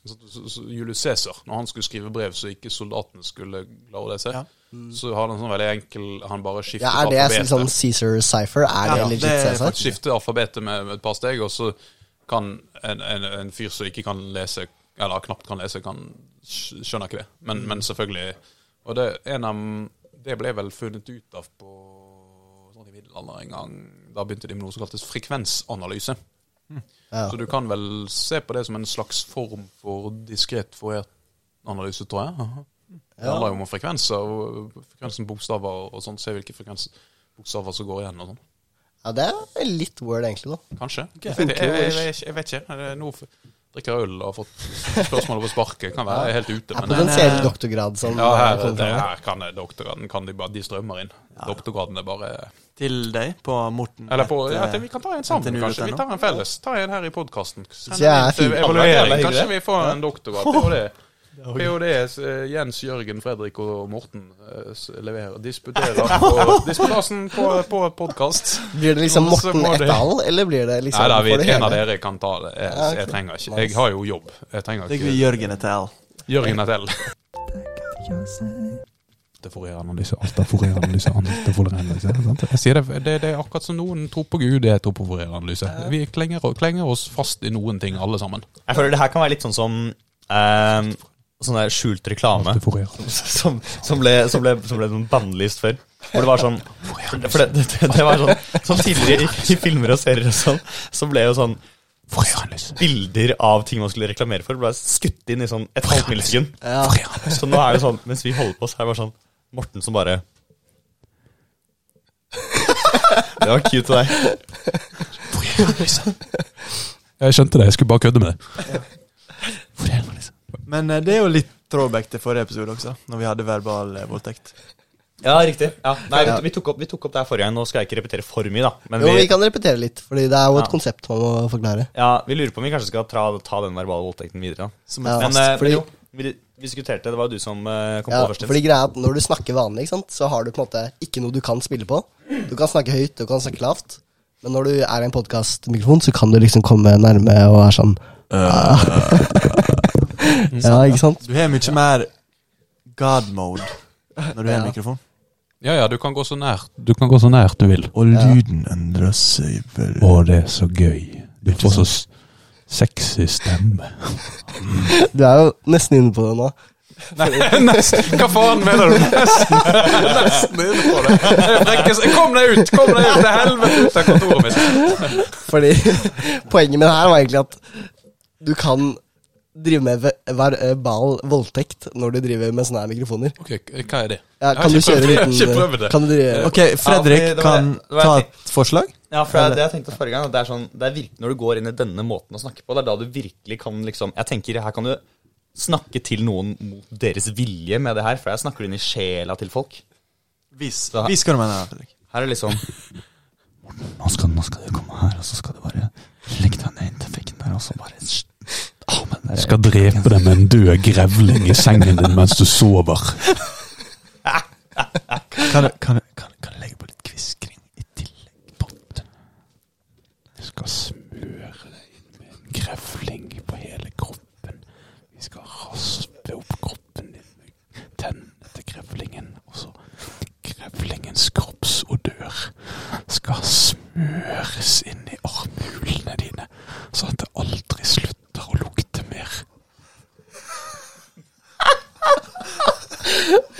så, så, så Julius Cæsar, når han skulle skrive brev så ikke soldatene skulle klare å lese, Ja. Så har han sånn veldig enkel Han bare skifter Ja, er det alfabetet. sånn Caesar Cypher? Er det Ja, legit det er Cæsar? skifter alfabetet med, med et par steg, og så kan en, en, en fyr som ikke kan lese, eller knapt kan lese, kan skjønner ikke det. Men, Mm. men selvfølgelig Og det, av, det ble vel funnet ut av på sånn i middelalderen en gang. Da begynte de med noe som kaltes frekvensanalyse. Ja. Så du kan vel se på det som en slags form for diskret forert analyse, tror jeg. Aha. Det handler jo om frekvenser, og frekvensen bokstaver og sånn. Se hvilke frekvensbokstaver som går igjen og sånn. Ja, det er litt word, egentlig, da. Kanskje. Jeg, jeg, jeg, jeg, jeg vet ikke. Er det Nå drikker jeg øl og har fått spørsmål på sparket. Kan være er helt ute. Det er Men den potensiell eh, doktorgrad Sånn, ja, her, det, her kan doktorgraden kan de bare De strømmer inn. Doktorgraden er bare Til deg på Morten. Eller på et, ja, eh, til, Vi kan ta en sammen, kanskje. Vi tar en felles. Ta en her i podkasten. Så er. Kanskje vi får en doktorgrad. Det var PhD eh, Jens, Jørgen, Fredrik og Morten eh, leverer. Disputerer på disputasen på, på podkast. Blir det liksom Morten Etdal, eller blir det liksom Nei da, for vi, det en av dere kan ta det. Jeg, jeg trenger ikke. Jeg har jo jobb. Jeg trenger ikke Det ikke Jørgen etter L. Jørgen Etdal. Det er Fourier-analyse, alt er Fourier-analyse, alt er Fourier-analyse. sant? Jeg sier det, det, det er akkurat som noen tror på Gud, jeg tror på Fourier-analyse. Vi klenger, klenger oss fast i noen ting, alle sammen. Jeg føler det her kan være litt sånn som eh, sånn der skjult reklame. Som, som, ble, som, ble, som ble noen bannlyst før. Hvor det var sånn For det, det, det, det var sånn Som tidligere i, i filmer og serier og sånn, så ble jo sånn bilder av ting man skulle reklamere for, ble skutt inn i sånn et halvt millisekund. Så nå er det sånn, mens vi holder på, så er det bare sånn Morten som bare Det var cute av deg. Jeg skjønte det, jeg skulle bare kødde med det. Men eh, det er jo litt throwback til forrige episode også, når vi hadde verbal eh, voldtekt. Ja, riktig. Ja. Nei, vi, vi, tok opp, vi tok opp det her forrige gang. Nå skal jeg ikke repetere for mye, da. Men Jo, vi, vi kan repetere litt, Fordi det er jo et Ja. konsept man må forklare. ja, vi lurer på om vi kanskje skal ta, ta den verbale voldtekten videre. da. Som Ja. Men, fast. eh, fordi- men jo, vi, vi diskuterte, det var jo du som kom Ja, på først. fordi greia er at Når du snakker vanlig, ikke sant, så har du på en måte ikke noe du kan spille på. Du kan snakke høyt, du kan snakke lavt. Men når du er i en podkastmikrofon, så kan du liksom komme nærme og være sånn Ja, ikke sant? Du har mye mer God mode når du har Ja. mikrofon. Ja, ja, du kan gå så nært du kan gå så nært du vil. Og lyden endrer seg vel Å, det er så gøy. Du får så sexy stemme. Du er jo nesten inne på det nå. Nesten. Hva faen mener du? Nesten, nesten inne på det. Frekkes- Kom deg ut! Kom deg ut til helvete ut av kontoret mitt! Fordi poenget med det her var egentlig at du kan drive med verbal voldtekt når du driver med sånne her mikrofoner. Ok, hva er det? Ja, Jeg kan du kjøre. Jeg det. Kan du drive Ok, Fredrik Ja, kan det- det ta et forslag. Ja, for det, det jeg tenkte forrige gang, det er sånn, det er virkelig når du går inn i denne måten å snakke på, det er da du virkelig kan liksom Jeg tenker her kan du snakke til noen mot deres vilje med det her, for her snakker du inn i sjela til folk. Vis, Da- vis hva du mener. Fredrik. Her er liksom Nå skal, nå skal du komme her, og så skal du bare legge deg ned inntil veggen der, og så bare Jeg skal drepe deg med en død grevling i sengen din mens du sover. Kan kan, kan, kan du legge på litt kviskring i tillegg? på den? Jeg skal smøre deg inn med en grevling på hele kroppen. Vi skal raspe opp kroppen din med tennene til grevlingen. Og så grevlingens kroppsodør skal smøres inn i armhulene dine, så at det aldri slutter å lukte mer.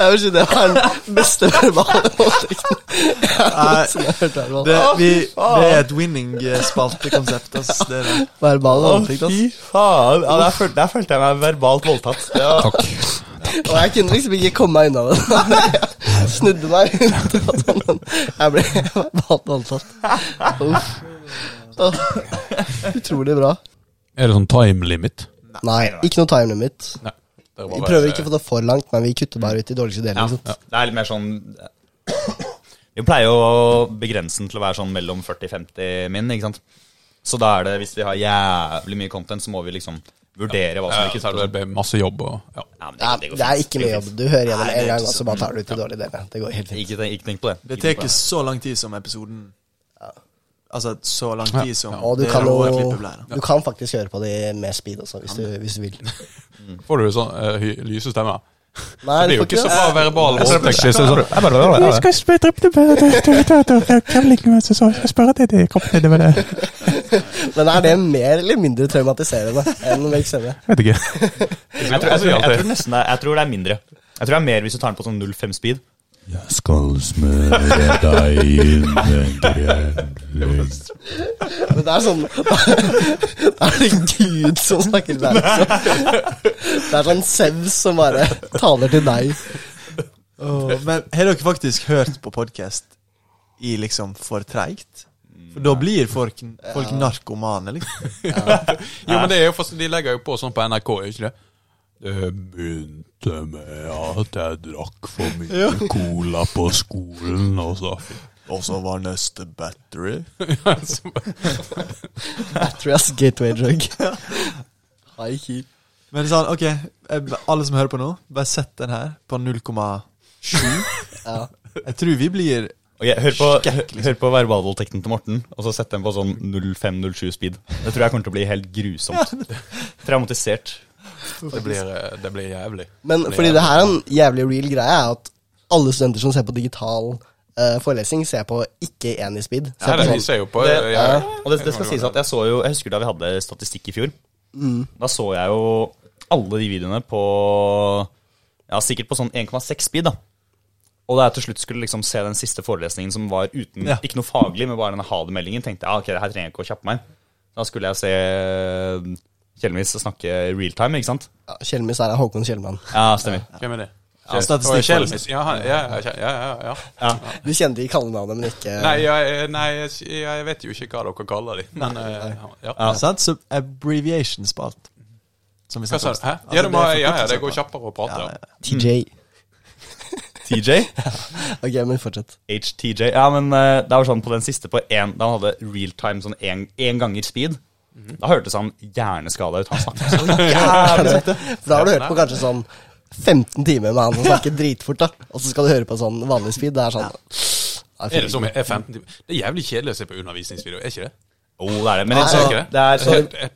Jeg vil si det var den beste verbale voldtekten jeg har hørt. verbal. Det, vi, det er et winning-spaltekonsept. er. Verbal voldtekt, ass. fy faen! Ja, der, følte, der følte jeg meg verbalt voldtatt. Ja. Takk. Og jeg kunne liksom ikke komme meg unna det. Jeg snudde meg rundt, og sånn, jeg ble verbalt voldtatt. Uff. Utrolig bra. Er det sånn time limit? Nei, ikke noe time limit. Nei. Det prøver Vi bare- prøver ikke å få det for langt, men vi kutter bare ut de dårligste ja, delene. Ja, ja. det er litt mer sånn Vi pleier jo å begrense den til å være sånn mellom 40-50 min, ikke sant. Så da er det, hvis vi har jævlig mye content, så må vi liksom vurdere hva som Ja, ikke er det blir masse jobb og ja. Ja, det, går det er ikke mye jobb. Du hører gjennom det en gang, og så bare tar du ut de dårlige delene. Det går helt fint. Ikke, tenk- ikke tenk på det. Det tar ikke så lang tid som episoden Altså så lang tid som Og du kan jo. Du kan faktisk høre på det med speed også, hvis du, hvis du vil. Får du sånn uh, lyse stemme? Nei, Det er jo ikke så bra verbal voldtekt. Jeg skal spørre så jeg skal spørre. Men er det mer eller mindre traumatiserende enn Stemme? Vet ikke. Jeg tror, jeg, tror, jeg, tror nesten det, er- jeg tror det er mindre. Jeg tror det er mer hvis du tar den på sånn 05 speed. Jeg skal smøre deg inn en grenløs Men det er sånn Det er det Gud som snakker der. Liksom. Det er sånn Sevs som bare taler til deg. Oh, men har dere faktisk hørt på podkast i liksom for treigt? For da blir folk, folk narkomane, liksom. Jo, men det er jo De legger jo på sånn på NRK, ikke det? Det begynte med at jeg drakk for mye cola på skolen, og så Og så var neste battery. battery as gateway drug. High key. Men sånn, ok, alle som hører på nå, bare sett den her på 0,7. Ja. Jeg tror vi blir Ok, hør, på, hør, hør på verbalvoldtekten til Morten, og så sett den på sånn 05-07 speed. Det tror jeg kommer til å bli helt grusomt. Traumatisert. Det blir, eh, det blir jævlig. Men fordi det her er en jævlig real greie, er at alle studenter som ser på digital uh, forelesning, ser på ikke én i speed. Ser Ja, på det, sånn, ser jo på Det, ja, og det, det skal sies at jeg så jo Jeg husker da vi hadde statistikk i fjor. Mm. Da så jeg jo alle de videoene på Ja, sikkert på sånn 1,6 speed, da. Og da jeg til slutt skulle liksom se den siste forelesningen som var uten Ja. Ikke noe faglig, men bare denne ha-det-meldingen, tenkte jeg ah, ok, det her trenger jeg ikke å kjappe meg. Da skulle jeg se Kjellmis snakke realtime, ikke sant? ja, Kjelmis er Håkon Kjellmann. Ja, stemmer. Hvem er det? Ja, statistikk- Ja, ja, ja, ja, ja, ja. Du kjenner de kallenavnene, men ikke Nei, jeg, nei jeg, jeg vet jo ikke hva dere kaller de. Men eh, ja. Ja. Sant? Så abbreviation-spalt. Som vi Hva sa du? Hæ? Altså, Ja, det, ja, ja, det går kjappere å prate. Ja. TJ. TJ? Ok, men fortsett. HTJ. Ja, men eh, det var sånn på den siste på én Da han hadde realtime sånn én ganger speed. Da hørtes han hjerneskada ut. Han snakket så jævlig sakte. Da har du hørt på kanskje sånn 15 timer med han som snakker dritfort, da. Og så skal du høre på sånn vanlig speed. Det er sånn Er det som er 15 timer? Det er jævlig kjedelig å se på undervisningsvideo, er ikke det? Oh, det er det. Men Nei, jeg, ikke det? det er, så,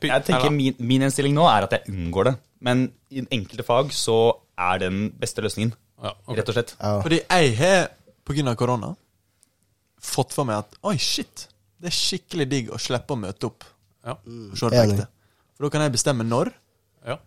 jeg tenker min, min innstilling nå er at jeg unngår det. Men i enkelte fag så er den beste løsningen. Ja, okay. Rett og slett. Ja. Fordi jeg har, av korona, fått for meg at oi, shit, det er skikkelig digg å slippe å møte opp Ja. Enig. For da kan jeg bestemme når. ja.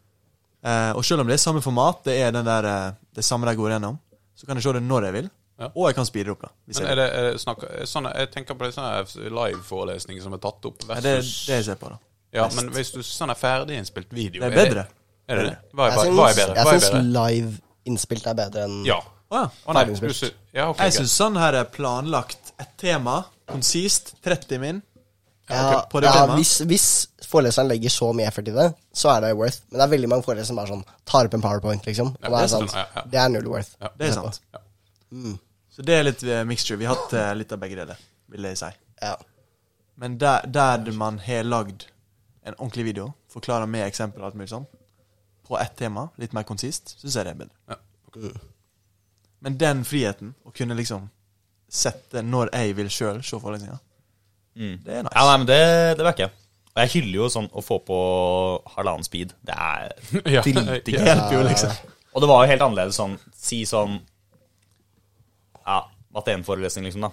Eh, og selv om det er samme format, det er den der, eh, det samme de går gjennom, så kan jeg se det når jeg vil. Ja. Og jeg kan speede opp, da. Hvis Men er det, er det snakk, er sånne, jeg tenker på det sånne live-forelesninger som er tatt opp Nei, det er det jeg ser på, da. Ja, men hvis du sånn er ferdiginnspilt video Det er bedre. Er det det? Hva er, hva er bedre? jeg Hva er syns live innspilt er bedre enn Ja. Oh, ja. Ferdiginnspilt. ja, okay, Jeg syns sånn her er planlagt et tema, konsist, 30 min. Ja, okay. ja hvis, hvis foreleseren legger så mye effort i det, så er det worth. Men det er veldig mange forelesere som bare sånn tar opp en powerpoint, liksom. Og Ja, det, er sant. Ja, ja. det er null worth. Ja. Det er sant. Ja. Så det er litt uh, mixture. Vi har hatt uh, litt av begge deler, vil jeg si. Ja. Men der, der man har lagd en ordentlig video, forklarer med eksempel og alt mulig sånn, på ett tema, litt mer konsist, syns jeg det er bedre. Ja. Men den friheten, å kunne liksom sette når jeg vil sjøl se forelesninga, Mm. det er nice. Ja, nei, men det, det backer jeg. Og jeg hyller jo sånn å få på halvannen speed. Det er Ja. dritdigg. Ja. liksom. Og det var jo helt annerledes sånn Si sånn Ja, matte-1-forelesning, liksom, da.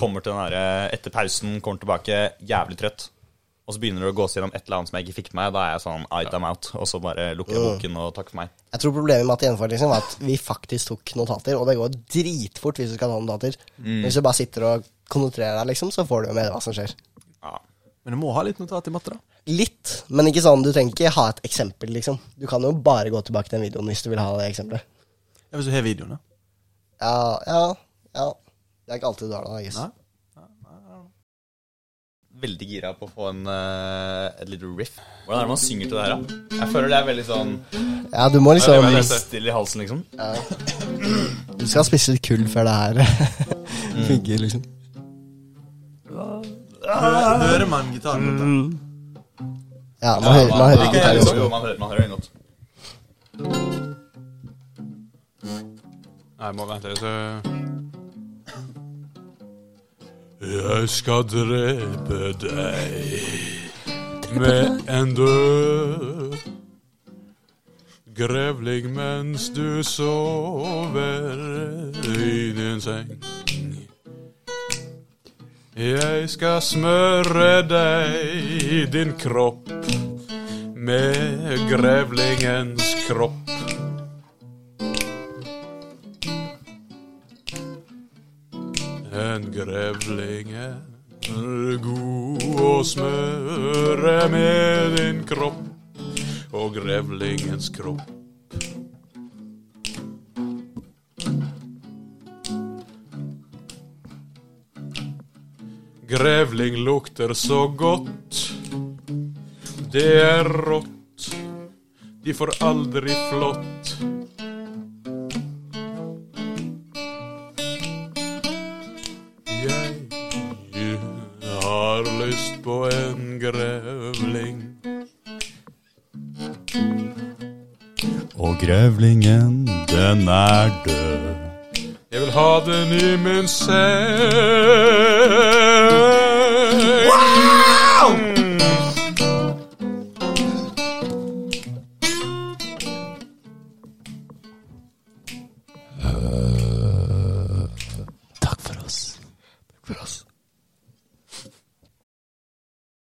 Kommer til den derre etter pausen, kommer tilbake, jævlig trøtt. Og så begynner du å gå gjennom et eller annet som jeg ikke fikk med meg. Da er jeg sånn I'd am out. Og så bare lukker jeg boken og takk for meg. Jeg tror problemet med at gjenforelesning var at vi faktisk tok notater, og det går dritfort hvis du skal ta notater. Men Hvis du bare sitter og konsentrerer deg, liksom, så får du jo med hva som skjer. Ja. Men du må ha litt notat i matte, da. Litt, men ikke sånn. Du trenger ikke ha et eksempel, liksom. Du kan jo bare gå tilbake til den videoen hvis du vil ha det eksempelet. Ja, Hvis du har videoene. Ja, ja, ja. Det er ikke alltid du har det, guess. Nei. Veldig gira på å få en, uh, et lite riff. Hvordan er det man synger til det her, da? Jeg føler det er veldig sånn Ja, du må liksom stille i halsen, liksom. Du skal spise litt kull før det her funker, liksom. Hø- Hører man gitaren? Ja, man hører, man hører Ja, gitar jo, man hører, man hører den godt. Nei, jeg må vente litt. Jeg skal drepe deg med en død grevling mens du sover i din seng. Jeg skal smøre deg, i din kropp, med grevlingens kropp. En grevling smøre med din kropp og grevlingens kropp. Grevling lukter så godt, det er rått, de får aldri flått. Ha den i